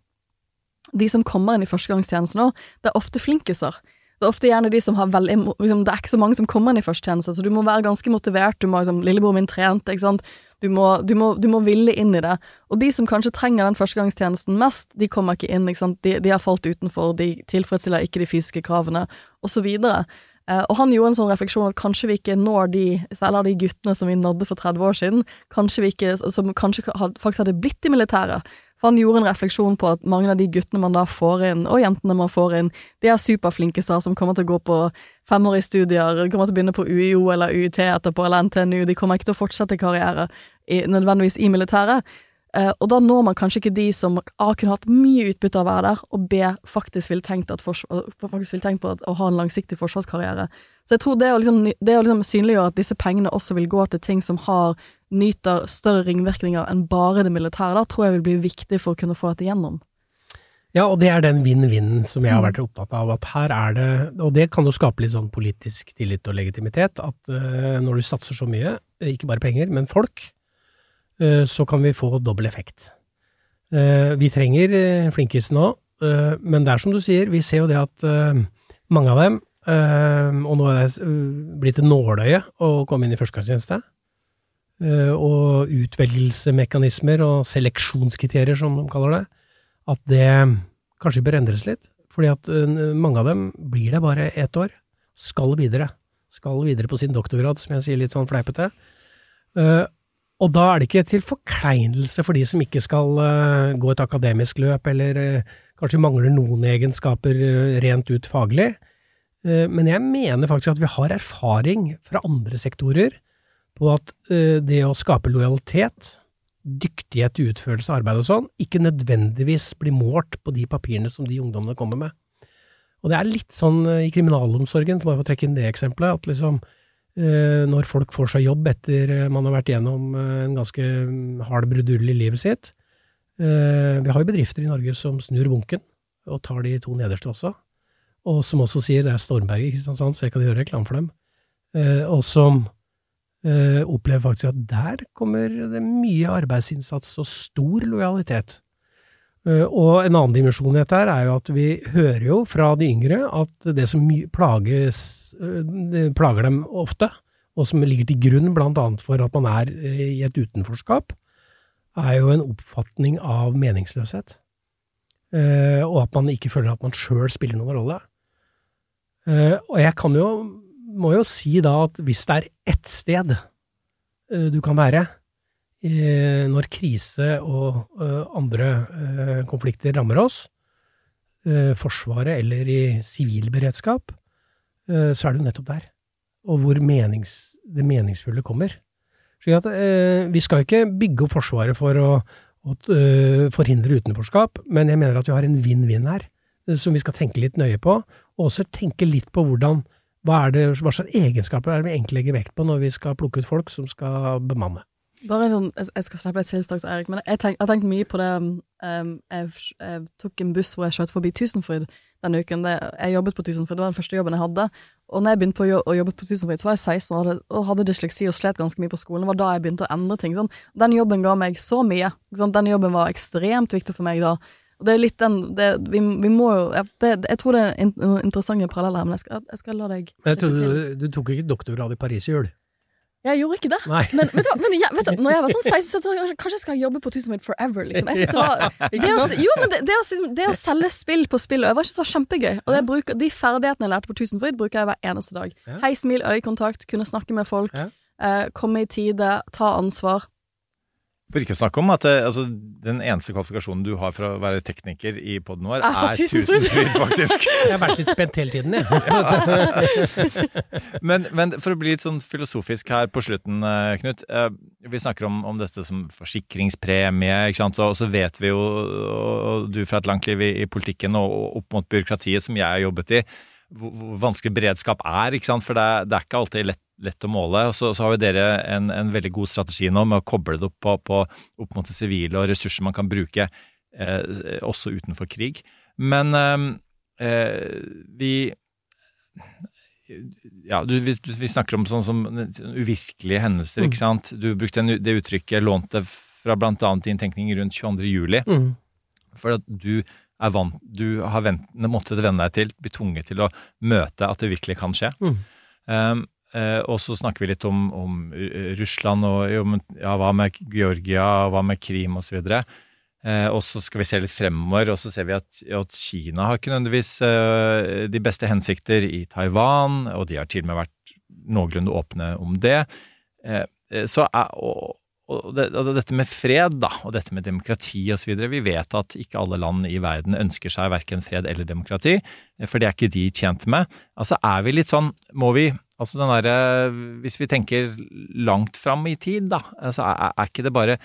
de som kommer inn i førstegangstjenesten nå, det er ofte flinkiser. Det er ofte gjerne de som har veldig liksom, Det er ikke så mange som kommer inn i førstetjeneste, så du må være ganske motivert. Du må liksom Lillebror min trente, ikke sant. Du må, du, må, du må ville inn i det. Og de som kanskje trenger den førstegangstjenesten mest, de kommer ikke inn, ikke sant. De, har falt utenfor, de tilfredsstiller ikke de fysiske kravene, osv. Eh, og han gjorde en sånn refleksjon at kanskje vi ikke når de, særlig de guttene som vi nådde for 30 år siden, kanskje vi ikke, som kanskje faktisk hadde blitt i militæret. For han gjorde en refleksjon på at mange av de guttene man da får inn, og jentene man får inn, de er superflinkiser som kommer til å gå på femårige studier, kommer til å begynne på UiO eller UiT etterpå, eller NTNU, de kommer ikke til å fortsette karriere i, nødvendigvis i militæret. Eh, og da når man kanskje ikke de som A kunne hatt mye utbytte av å være der, og B faktisk ville tenkt, vil tenkt på at, å ha en langsiktig forsvarskarriere. Så jeg tror det å, liksom, det å liksom synliggjøre at disse pengene også vil gå til ting som har nyter større ringvirkninger enn bare det militære, da tror jeg vil bli viktig for å kunne få dette gjennom. Ja, og det er den vinn-vinn som jeg har vært opptatt av. At her er det Og det kan jo skape litt sånn politisk tillit og legitimitet. At uh, når du satser så mye, ikke bare penger, men folk, uh, så kan vi få dobbel effekt. Uh, vi trenger flinkisene òg, men det er som du sier, vi ser jo det at mange av dem Og nå er det blitt et nåløye å komme inn i førstegangstjeneste. Eh, og utvelgelsesmekanismer og seleksjonskriterier, som de kaller det, at det kanskje bør endres litt. Fordi at eh, mange av dem blir det bare ett år. Skal videre. Skal videre på sin doktorgrad, som jeg sier litt sånn fleipete. Eh, og da er det ikke til forkleinelse for de som ikke skal gå et akademisk løp, eller kanskje mangler noen egenskaper rent ut faglig. Men jeg mener faktisk at vi har erfaring fra andre sektorer på at uh, det å skape lojalitet, dyktighet i utførelse av arbeid og sånn, ikke nødvendigvis blir målt på de papirene som de ungdommene kommer med. Og det er litt sånn uh, i kriminalomsorgen, for bare å trekke inn det eksempelet, at liksom uh, når folk får seg jobb etter man har vært gjennom en ganske hard brudull i livet sitt Vi har jo bedrifter i Norge som snur bunken, og tar de to nederste også, og som også sier det er Stormberg i Kristiansand, så jeg kan gjøre reklame for dem, og som opplever faktisk at der kommer det mye arbeidsinnsats og stor lojalitet. Uh, og en annen dimensjon i dette er jo at vi hører jo fra de yngre at det som plages, uh, det plager dem ofte, og som ligger til grunn annet for at man er i et utenforskap, er jo en oppfatning av meningsløshet. og at man ikke føler at man sjøl spiller noen rolle. og jeg kan jo må jo si da at hvis det er ett sted uh, du kan være uh, når krise og uh, andre konflikter rammer oss, Forsvaret eller i sivil beredskap, så er det jo nettopp der. Og hvor menings, det meningsfulle kommer. Så at, vi skal ikke bygge opp Forsvaret for å, å forhindre utenforskap, men jeg mener at vi har en vinn-vinn her, som vi skal tenke litt nøye på, og også tenke litt på hvordan hva, det, hva, slags egenskaper er det vi egentlig legger vekt på når vi skal plukke ut folk som skal bemanne? Bare sånn, Jeg skal slippe deg til straks, Erik, men jeg, tenk, har tenkt mye på det um, jeg, jeg, tok en buss hvor jeg skjøt forbi Tusenfryd denne uken. Det, jeg jobbet på Tusenfryd, det var den første jobben jeg hadde. Og når jeg begynte på å jobbe på Tusenfryd, så var jeg 16 og hadde, og hadde dysleksi og slet ganske mye på skolen. Det var da jeg begynte å endre ting. Sånn. Den jobben ga meg så mye. Den jobben var ekstremt viktig for meg da. Og det er litt den det, vi, vi, må jo det, Jeg tror det er in, interessante paralleller, men jeg skal, jeg skal la deg Jeg trodde du, du tok ikke doktorgrad i Paris i jul? Jeg gjorde ikke det. Nei. Men, vet du, hva, men jeg, vet du, når jeg var sånn 16, så kanskje jeg skal jobbe på Tusenfryd forever. Liksom. Jeg synes det var, det å, jo, men det, det, å, det, å, selge spill på spill og jeg var kjempegøy. Og bruker, de ferdighetene jeg lærte på Tusenfryd, bruker jeg hver eneste dag. Hei, smil, øyekontakt, kunne snakke med folk, eh, komme i tide, ta ansvar. For ikke å snakke om at altså, den eneste kvalifikasjonen du har for å være tekniker i poden vår, er, er tusenfryd, faktisk. jeg har vært litt spent hele tiden, jeg. men, men, for å bli litt sånn filosofisk her på slutten, eh, Knut. Eh, vi snakker om, om dette som forsikringspremie, ikke sant? og så vet vi jo, og du fra et langt liv i, i politikken og opp mot byråkratiet som jeg har jobbet i, hvor, hvor vanskelig beredskap er. ikke sant? For det, det er ikke alltid lett lett å måle. Og så, så, har jo dere en, en, veldig god strategi nå med å koble det opp, på, på, opp mot det sivile og ressurser man kan bruke eh, også utenfor krig. Men eh, eh vi ja, du, vi, vi, snakker om sånn som uvirkelige hendelser, mm. ikke sant. Du brukte det uttrykket, lånte fra bl.a. din tenkning rundt 22. juli. Mm. For at du er vant, du har vent, måttet venne deg til, bli tvunget til å møte at det virkelig kan skje. Mm. Um, og så snakker vi litt om, om Russland og jo, men, ja, hva med Georgia, hva med Krim osv. Eh, og så skal vi se litt fremover, og så ser vi at, at Kina har ikke nødvendigvis eh, de beste hensikter i Taiwan, og de har til og med vært noenlunde åpne om det. Eh, eh, så og, og det, og, dette med fred da, og dette med demokrati osv. Vi vet at ikke alle land i verden ønsker seg verken fred eller demokrati, eh, for det er ikke de tjent med. Altså er vi litt sånn, må vi altså den derre, Hvis vi tenker langt fram i tid, da, altså er, er ikke det bare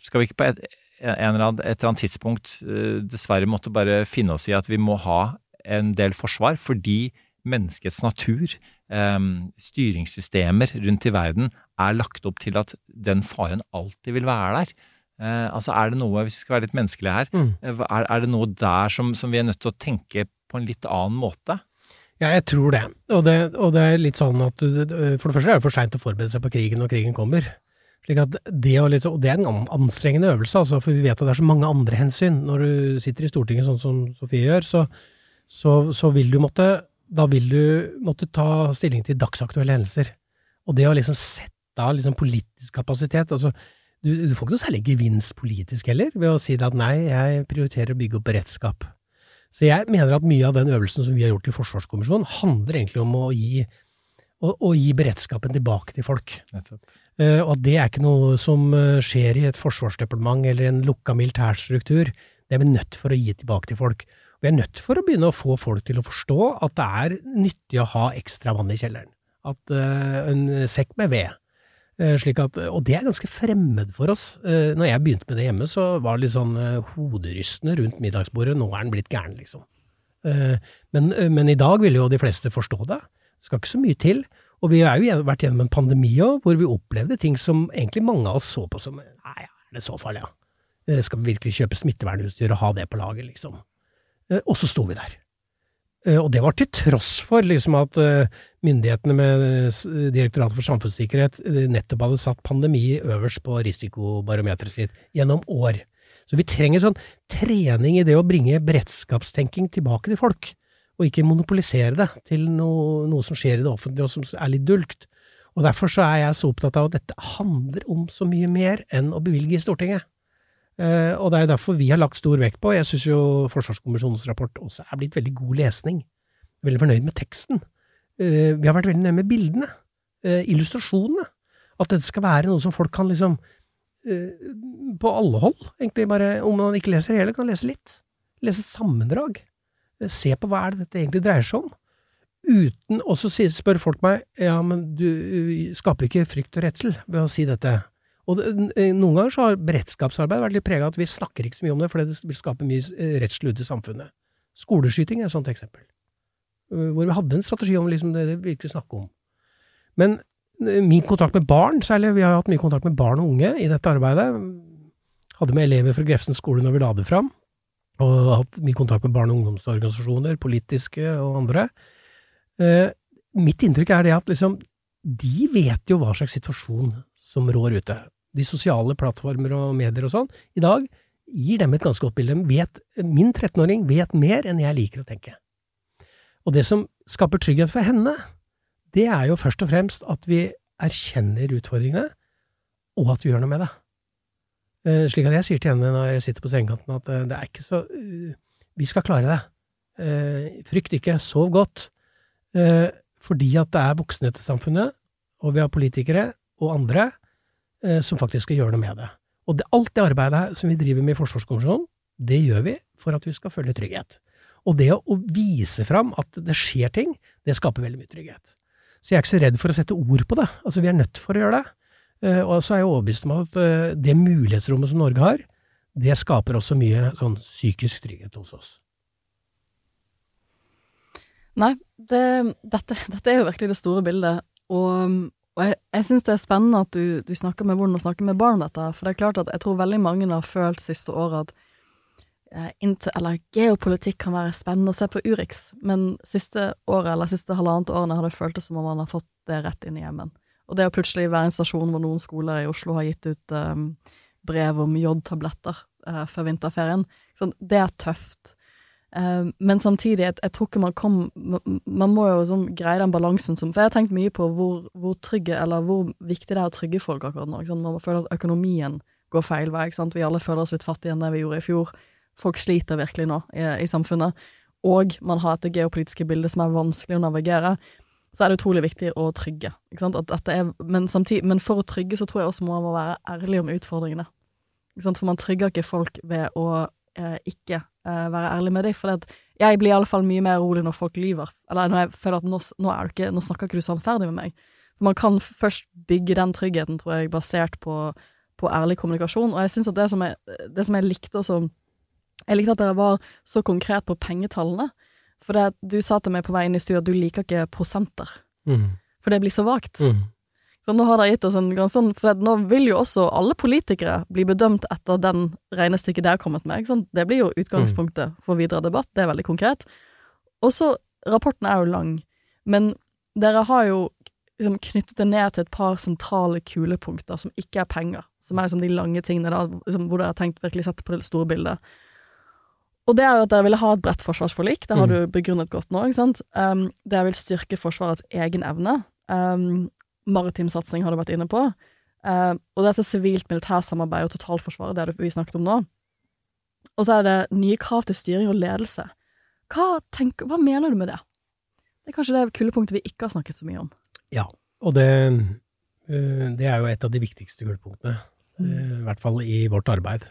Skal vi ikke på et, en eller annen, et eller annet tidspunkt eh, dessverre måtte bare finne oss i at vi må ha en del forsvar, fordi menneskets natur, eh, styringssystemer rundt i verden, er lagt opp til at den faren alltid vil være der. Eh, altså er det noe, Hvis vi skal være litt menneskelige her, Mm. er, er det noe der som, som vi er nødt til å tenke på en litt annen måte? Ja, jeg tror det. Og det, og det er litt sånn at du- for det første er det for seint å forberede seg på krigen når krigen kommer. Slik at det, å litt, og det er en anstrengende øvelse, altså, for vi vet at det er så mange andre hensyn. Når du sitter i Stortinget sånn som Sofie gjør, så, så, så vil du måtte da vil du måtte ta stilling til dagsaktuelle hendelser. Og det å liksom sette av liksom politisk kapasitet altså, du, du får ikke noe særlig gevinst politisk heller ved å si at nei, jeg prioriterer å bygge opp beredskap. Så jeg mener at mye av den øvelsen som vi har gjort i Forsvarskommisjonen, handler egentlig om å gi, å, å gi beredskapen tilbake til folk. Eh, og at det er ikke noe som eh, skjer i et forsvarsdepartement eller en lukka militærstruktur. Det er vi nødt for å gi tilbake til folk. Vi er nødt for å begynne å få folk til å forstå at det er nyttig å ha ekstra vann i kjelleren. At uh, En sekk med ved. Eh, slik at, og det er ganske fremmed for oss. Eh, når jeg begynte med det hjemme, så var det litt sånn eh, hoderystende rundt middagsbordet. Nå er den blitt gæren, liksom. Men, men i dag vil jo de fleste forstå det. Det skal ikke så mye til. Og vi har jo vært gjennom en pandemi òg, hvor vi opplevde ting som egentlig mange av oss så på som Nei, er det så farlig, ja? Skal vi virkelig kjøpe smittevernutstyr og ha det på lager, liksom? Og så sto vi der. Eh, Og det var til tross for liksom at eh, myndighetene med Direktoratet for samfunnssikkerhet eh, nettopp hadde satt pandemi øverst på risikobarometeret sitt gjennom år. Så vi trenger sånn trening i det å bringe beredskapstenking tilbake til folk, og ikke monopolisere det til noe, noe som skjer i det offentlige og som er litt dulgt. Og derfor så er jeg så opptatt av at dette handler om så mye mer enn å bevilge i Stortinget. Eh, og det er derfor vi har lagt stor vekt på, jeg syns jo Forsvarskommisjonens rapport også er blitt veldig god lesning. Veldig fornøyd med teksten. Eh, vi har vært veldig nøye med bildene, eh, illustrasjonene. At dette skal være noe som folk kan liksom På alle hold, egentlig. Bare om man ikke leser hele, kan lese litt. Lese et sammendrag. Se på hva er det dette egentlig dreier seg om. Uten Og så spør folk meg ja, men du skaper ikke frykt og redsel ved å si dette. Og det, eh, noen ganger så har beredskapsarbeid vært litt prega av at vi snakker ikke så mye om det, fordi det vil skape mye eh, redsel i samfunnet. Skoleskyting er et sånt eksempel. Eh, Hvor vi hadde en strategi om liksom det det vi ikke snakke om. Men min kontakt med barn, særlig, vi har hatt mye kontakt med barn og unge i dette arbeidet. Hadde med elever fra Grefsen skole når vi la det fram, og hatt mye kontakt med barne- og ungdomsorganisasjoner, politiske og andre. Eh, mitt inntrykk er det at liksom, de vet jo hva slags situasjon som rår ute. De sosiale plattformer og medier og sånn, i dag gir dem et ganske godt bilde. Vet, min 13-åring vet mer enn jeg liker å tenke. Og det som skaper trygghet for henne, det er jo først og fremst at vi erkjenner utfordringene, og at vi gjør noe med det. Eh, slik at jeg sier til henne når jeg sitter på sengekanten at eh, det er ikke så uh, Vi skal klare det. Eh, frykt ikke, sov godt. Eh, fordi at det er voksne i samfunnet, og vi har politikere og andre eh, som faktisk skal gjøre noe med det. Og det, alt det arbeidet som vi driver med i Forsvarskommisjonen, det gjør vi for at vi skal føle trygghet. Og det å vise fram at det skjer ting, det skaper veldig mye trygghet. Så jeg er ikke så redd for å sette ord på det. Altså, vi er nødt for å gjøre det. Eh, og så er jeg overbevist om at eh, det mulighetsrommet som Norge har, det skaper også mye sånn psykisk trygghet hos oss. Nei, det, dette, dette er jo virkelig det store bildet, og, og jeg, jeg syns det er spennende at du, du snakker med hvordan å snakke med barn om dette, for det er klart at jeg tror veldig mange har følt siste året at eh, inntil, eller geopolitikk kan være spennende å se på Urix, men siste året, eller siste halvannet årene har det føltes som om man har fått det rett inn i hjemmen. Og det å plutselig være en stasjon hvor noen skoler i Oslo har gitt ut um, brev om jodtabletter uh, før vinterferien, sånn, det er tøft. Eh, men samtidig, jeg, jeg tror ikke man kan Man må jo sånn greie den balansen som For jeg har tenkt mye på hvor, hvor trygge, eller hvor viktig det er å trygge folk akkurat nå. Man føler at økonomien går feil vei. Vi alle føler oss litt fattigere enn det vi gjorde i fjor. Folk sliter virkelig nå i, i samfunnet. Og man har dette geopolitiske bildet som er vanskelig å navigere. Så er det utrolig viktig å trygge. Er, men, samtidig, men for å trygge så tror jeg også man må være ærlig om utfordringene. For man trygger ikke folk ved å eh, ikke eh, være ærlig med deg. For at jeg blir i alle fall mye mer rolig når folk lyver. Eller når jeg føler at nå, nå, ikke, nå snakker ikke du sannferdig med meg. For man kan først bygge den tryggheten, tror jeg, basert på, på ærlig kommunikasjon. Og jeg syns at det som, jeg, det som jeg likte også Jeg likte at dere var så konkret på pengetallene. For det, du sa til meg på vei inn i studio at du liker ikke prosenter. Mm. For det blir så vagt. Mm. Så nå har dere gitt oss en ganske sånn For nå vil jo også alle politikere bli bedømt etter den regnestykket det har kommet med. Det blir jo utgangspunktet for videre debatt. Det er veldig konkret. Og så Rapporten er jo lang, men dere har jo liksom knyttet det ned til et par sentrale kulepunkter som ikke er penger. Som er liksom de lange tingene da, liksom, hvor dere har tenkt virkelig sett på det store bildet. Og det er jo at dere ville ha et bredt forsvarsforlik. Det har Mm. du begrunnet godt nå. ikke sant? Um, det vil styrke Forsvarets egen evne. Um, maritim satsing har du vært inne på. Uh, og dette sivilt-militærsamarbeid og totalforsvaret, det det vi snakket om nå. Og så er det nye krav til styring og ledelse. Hva, tenker, hva mener du med det? Det er kanskje det kullepunktet vi ikke har snakket så mye om. Ja, og det, øh, det er jo et av de viktigste gullpunktene, Mm. i hvert fall i vårt arbeid.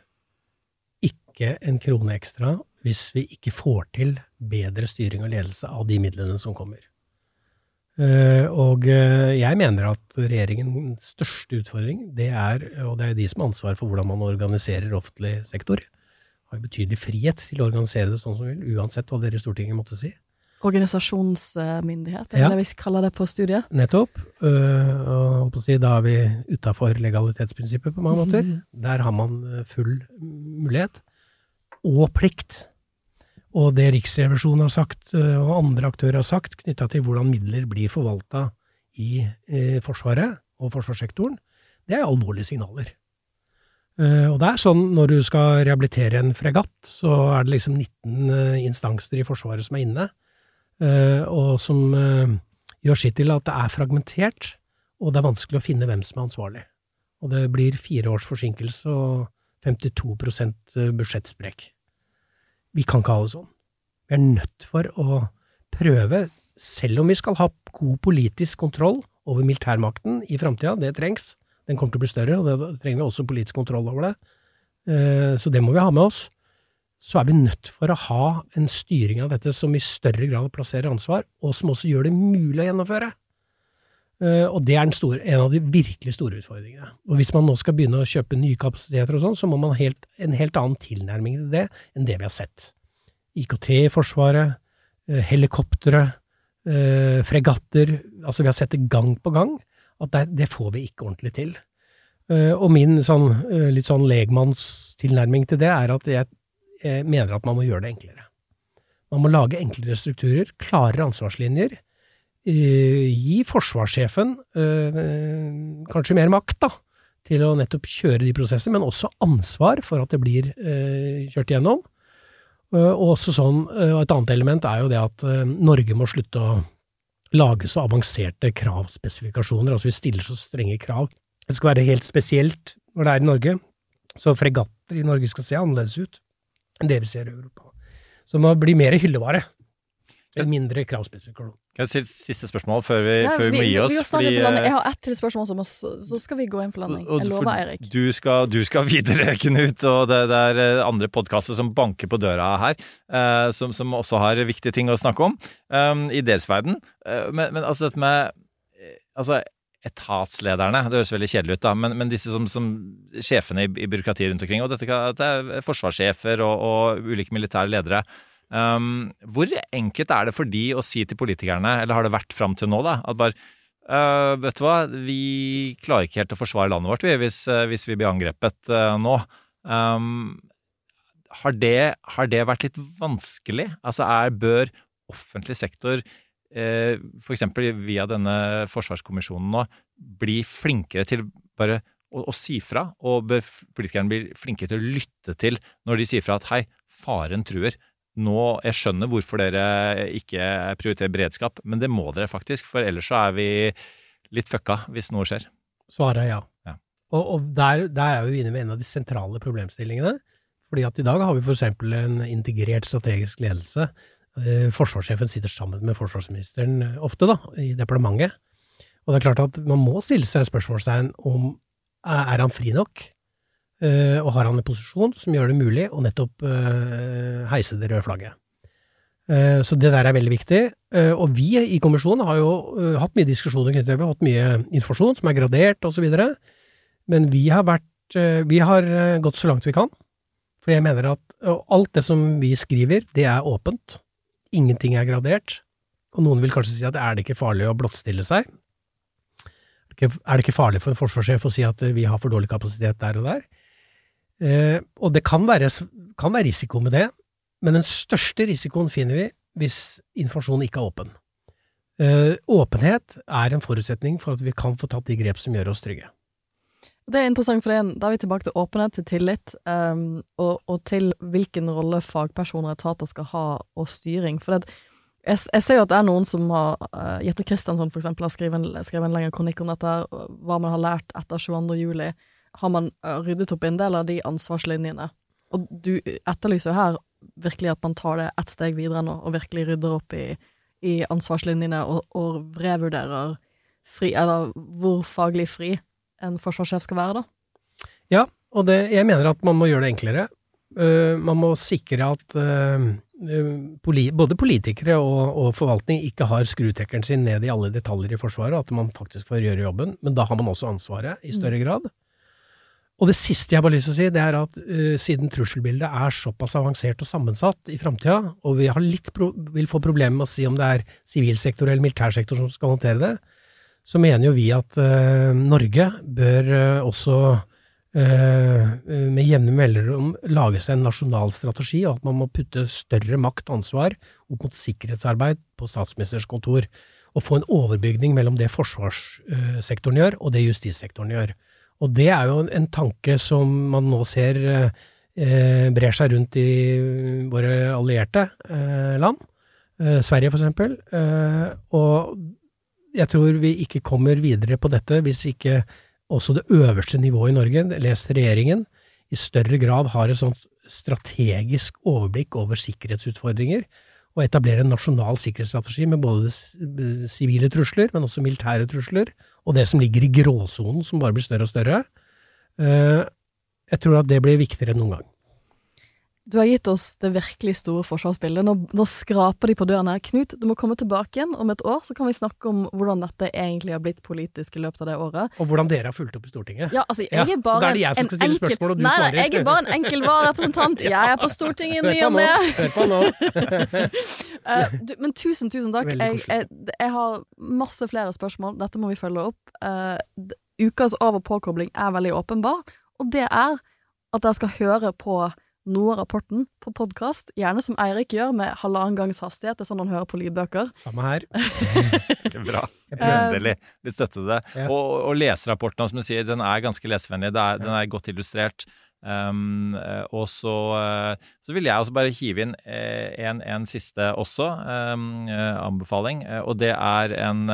Ikke en krone ekstra hvis vi ikke får til bedre styring og ledelse av de midlene som kommer. Eh, Og eh, jeg mener at regjeringens største utfordring, det er, og det er de som har ansvar for hvordan man organiserer offentlig sektor, har betydelig frihet til å organisere det sånn som vil, uansett hva dere i Stortinget måtte si. Organisasjonsmyndighet, er Ja. det vi kaller det på studiet? Nettopp. Øh, og si, da er vi utafor legalitetsprinsippet på mange måter. Der har man full mulighet. Og plikt. Og det Riksrevisjonen har sagt, øh, og andre aktører har sagt, knytta til hvordan midler blir forvalta i eh, Forsvaret og forsvarssektoren, det er alvorlige signaler. Eh, og det er sånn når du skal rehabilitere en fregatt, så er det liksom 19 eh, instanser i Forsvaret som er inne, eh, og som eh, gjør sitt til at det er fragmentert, og det er vanskelig å finne hvem som er ansvarlig. Og det blir fire års forsinkelse og 52% budsjettsprekk. Vi kan ikke ha det sånn. Vi er nødt for å prøve, selv om vi skal ha god politisk kontroll over militærmakten i framtida, det trengs, den kommer til å bli større, og det trenger vi også politisk kontroll over det, Eh, så det må vi ha med oss, så er vi nødt for å ha en styring av dette som i større grad plasserer ansvar, og som også gjør det mulig å gjennomføre. Eh, Og det er store, en av de virkelig store utfordringene. Og hvis man nå skal begynne å kjøpe nye kapasiteter og sånn, så må man ha en helt annen tilnærming til det enn det vi har sett. IKT i Forsvaret, eh, helikoptre, eh, fregatter, altså vi har sett det gang på gang, at det, det får vi ikke ordentlig til. Og min sånn, litt sånn legmannstilnærming til det er at jeg, mener at man må gjøre det enklere. Man må lage enklere strukturer, klarere ansvarslinjer, gi forsvarssjefen eh, kanskje mer makt da, til å nettopp kjøre de prosessene, men også ansvar for at det blir eh, kjørt gjennom. Eh, og også sånn, eh, Et annet element er jo det at eh, Norge må slutte å lage så avanserte kravspesifikasjoner. altså Vi stiller så strenge krav. Det skal være helt spesielt når det er i Norge. Så fregatter i Norge skal se annerledes ut enn det vi ser i Europa. Så det må bli mer hyllevare. En mindre kravspesifikasjon. Kan jeg stille siste spørsmål før vi, Ja, før vi må gi oss? Vi, vi fordi, for landing. eh, Jeg har ett til spørsmål, men så, så skal vi gå inn for landing. Jeg lover, Eirik. Du skal, du skal videre, Knut, og det, det er eh, andre podkaster som banker på døra her, eh, som, som også har viktige ting å snakke om um, i deres verden. Men, men altså dette med altså, etatslederne, det høres veldig kjedelig ut, da, men, men disse som, som sjefene i, i byråkratiet rundt omkring, og dette det er forsvarssjefer og, og ulike militære ledere. Um, hvor enkelt er det for de å si til politikerne, eller har det vært fram til nå, da, at bare uh, vet du hva, vi klarer ikke helt å forsvare landet vårt vi, hvis, uh, hvis vi blir angrepet uh, nå. Um, har, det, har det vært litt vanskelig? Altså er, bør offentlig sektor, eh, f.eks. via denne forsvarskommisjonen nå, bli flinkere til bare å, å si fra, og bør politikerne bli flinkere til å lytte til når de sier fra at hei, faren truer, nå Jeg skjønner hvorfor dere ikke prioriterer beredskap, men det må dere faktisk, for ellers så er vi litt fucka hvis noe skjer. Svaret er ja. Ja. Og, og der, der er vi inne med en av de sentrale problemstillingene. Fordi at i dag har vi f.eks. en integrert strategisk ledelse. Eh, Forsvarssjefen sitter sammen med forsvarsministeren eh, ofte, da, i departementet. Og det er klart at man må stille seg spørsmålstegn om er er han fri nok? Eh, og har han en posisjon som gjør det mulig å nettopp eh, heise det røde flagget? Eh, Så det der er veldig viktig. Og vi i kommisjonen har jo hatt mye diskusjoner knyttet til det. Hatt mye informasjon som er gradert osv. Men vi har vært Vi har gått så langt vi kan. For jeg mener at alt det som vi skriver, det er åpent. Ingenting er gradert. Og noen vil kanskje si at er det ikke farlig å blottstille seg? Er det ikke- farlig for en forsvarssjef å si at vi har for dårlig kapasitet der og der? Eh, og det kan være, kan være risiko med det, men den største risikoen finner vi hvis informasjonen ikke er åpen. Eh, åpenhet er en forutsetning for at vi kan få tatt de grep som gjør oss trygge. Det er interessant, for er, da er vi tilbake til åpenhet, til tillit, um, og, og til hvilken rolle fagpersoner og etater skal ha, og styring. For det, jeg, jeg ser jo at det er noen som har uh, Jette Christensson, for eksempel, har skrevet en, skrevet en lengre kronikk om dette, hva man har lært etter 22. juli. Har man uh, ryddet opp en del av de ansvarslinjene? Og du etterlyser jo her virkelig at man tar det ett steg videre nå, og virkelig rydder opp i, i ansvarslinjene, og, og revurderer fri, eller hvor faglig fri en forsvarssjef skal være, da. Ja, og det, jeg mener at man må gjøre det enklere. Uh, man må sikre at eh, eh, poli, både politikere og, og forvaltning ikke har skrutekkeren sin ned i alle detaljer i Forsvaret, at man faktisk får gjøre jobben. Men da har man også ansvaret i større grad. Og det siste jeg bare har lyst til å si, det er at uh, siden trusselbildet er såpass avansert og sammensatt i framtida, og vi vil få problemer med å si om det er sivilsektor eller militærsektor som skal håndtere det, så mener jo vi at uh, Norge bør uh, også med jevne mellomrom lage seg en nasjonal strategi, og at man må putte større makt og ansvar opp mot sikkerhetsarbeid på statsministerens kontor, og få en overbygning mellom det forsvarssektoren gjør, og det justissektoren gjør. Og det er jo en, tanke som man nå ser eh, brer seg rundt i våre allierte eh, land, eh, Sverige eksempel, eh, og jeg tror vi ikke kommer videre på dette hvis ikke også det øverste nivået i Norge, les regjeringen, i større grad har et sånt strategisk overblikk over sikkerhetsutfordringer, og etablerer en nasjonal sikkerhetsstrategi med både sivile trusler, men også militære trusler, og det som ligger i gråsonen, som bare blir større og større. Eh, Jeg tror at det blir viktigere enn noen gang. Du har gitt oss det virkelig store forsvarsbildet. Nå, nå skraper de på døren her. Knut, du må komme tilbake igjen om et år, så kan vi snakke om hvordan dette egentlig har blitt politisk i løpet av det året. Og hvordan dere har fulgt opp i Stortinget. Ja, altså, jeg Ja, er bare er jeg en enkel- spørsmål, nei. Nei, jeg er bare en enkel vararepresentant. Jeg er på Stortinget i ny og ne. hør på nå. Eh, du, men tusen, tusen takk. Jeg, jeg, jeg har masse flere spørsmål. Dette må vi følge opp. Uh, ukas av- og påkobling er veldig åpenbar, og det er at dere skal høre på noe av rapporten på podkast, gjerne som Eirik gjør, med halvannen gangs hastighet. Det er sånn han hører på lydbøker. Samme her. Bra. Eh, Endelig. Litt støtte til det. Ja. Og, og leserapporten, som du sier, den er ganske lesevennlig. Den er godt illustrert. Um, og så, eh, så vil jeg også bare hive inn eh, en, en siste også, um, anbefaling. Og det er en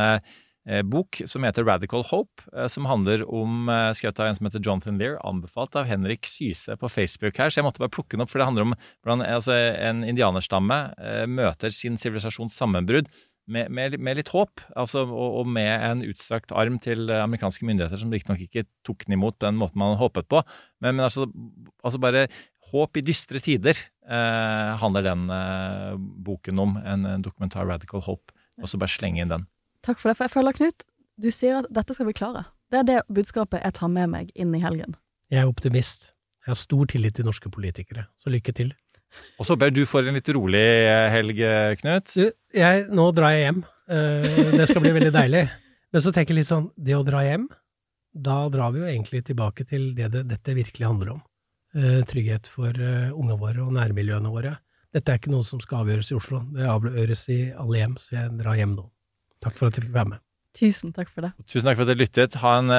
bok som heter Radical Hope, som handler om skrevet av en som heter Jonathan Lear, anbefalt av Henrik Syse på Facebook her. Så jeg måtte bare plukke den opp, for det handler om hvordan altså, en indianerstamme møter sin sivilisasjons sammenbrudd med, med, med litt håp, altså, og, og med en utstrakt arm til eh, amerikanske myndigheter, som riktignok ikke tok den imot på den måten man håpet på. Men, men altså, altså bare håp i dystre tider eh, handler den eh, boken om. En, en dokumentar, Radical Hope. Og så bare slenge inn den. Takk for det. For jeg føler, Knut, du sier at dette skal vi klare. Det er det budskapet jeg tar med meg inn i helgen. Jeg er optimist. Jeg har stor tillit til norske politikere, så lykke til. Og så håper jeg du får en litt rolig eh, helg, eh, Knut. Du, jeg, nå drar jeg hjem. Eh, det skal bli veldig deilig. Men så tenker jeg litt sånn, det å dra hjem, da drar vi jo egentlig tilbake til det, det dette virkelig handler om. Eh, trygghet for ungene våre og nærmiljøene våre. Dette er ikke noe som skal avgjøres i Oslo, det avgjøres i alle hjem, så jeg drar hjem nå. Takk for at jeg fikk være med. Tusen takk for det. Tusen takk for at dere lyttet. Ha en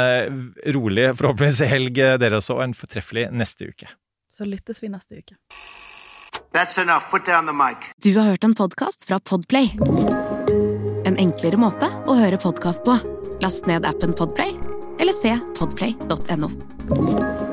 rolig, forhåpentligvis helg, dere også, og en fortreffelig neste uke. Så lyttes vi neste uke. That's enough. Put down the mic. Du har hørt en podkast fra Podplay. En enklere måte å høre podkast på. Last ned appen Podplay, eller se podplay.no.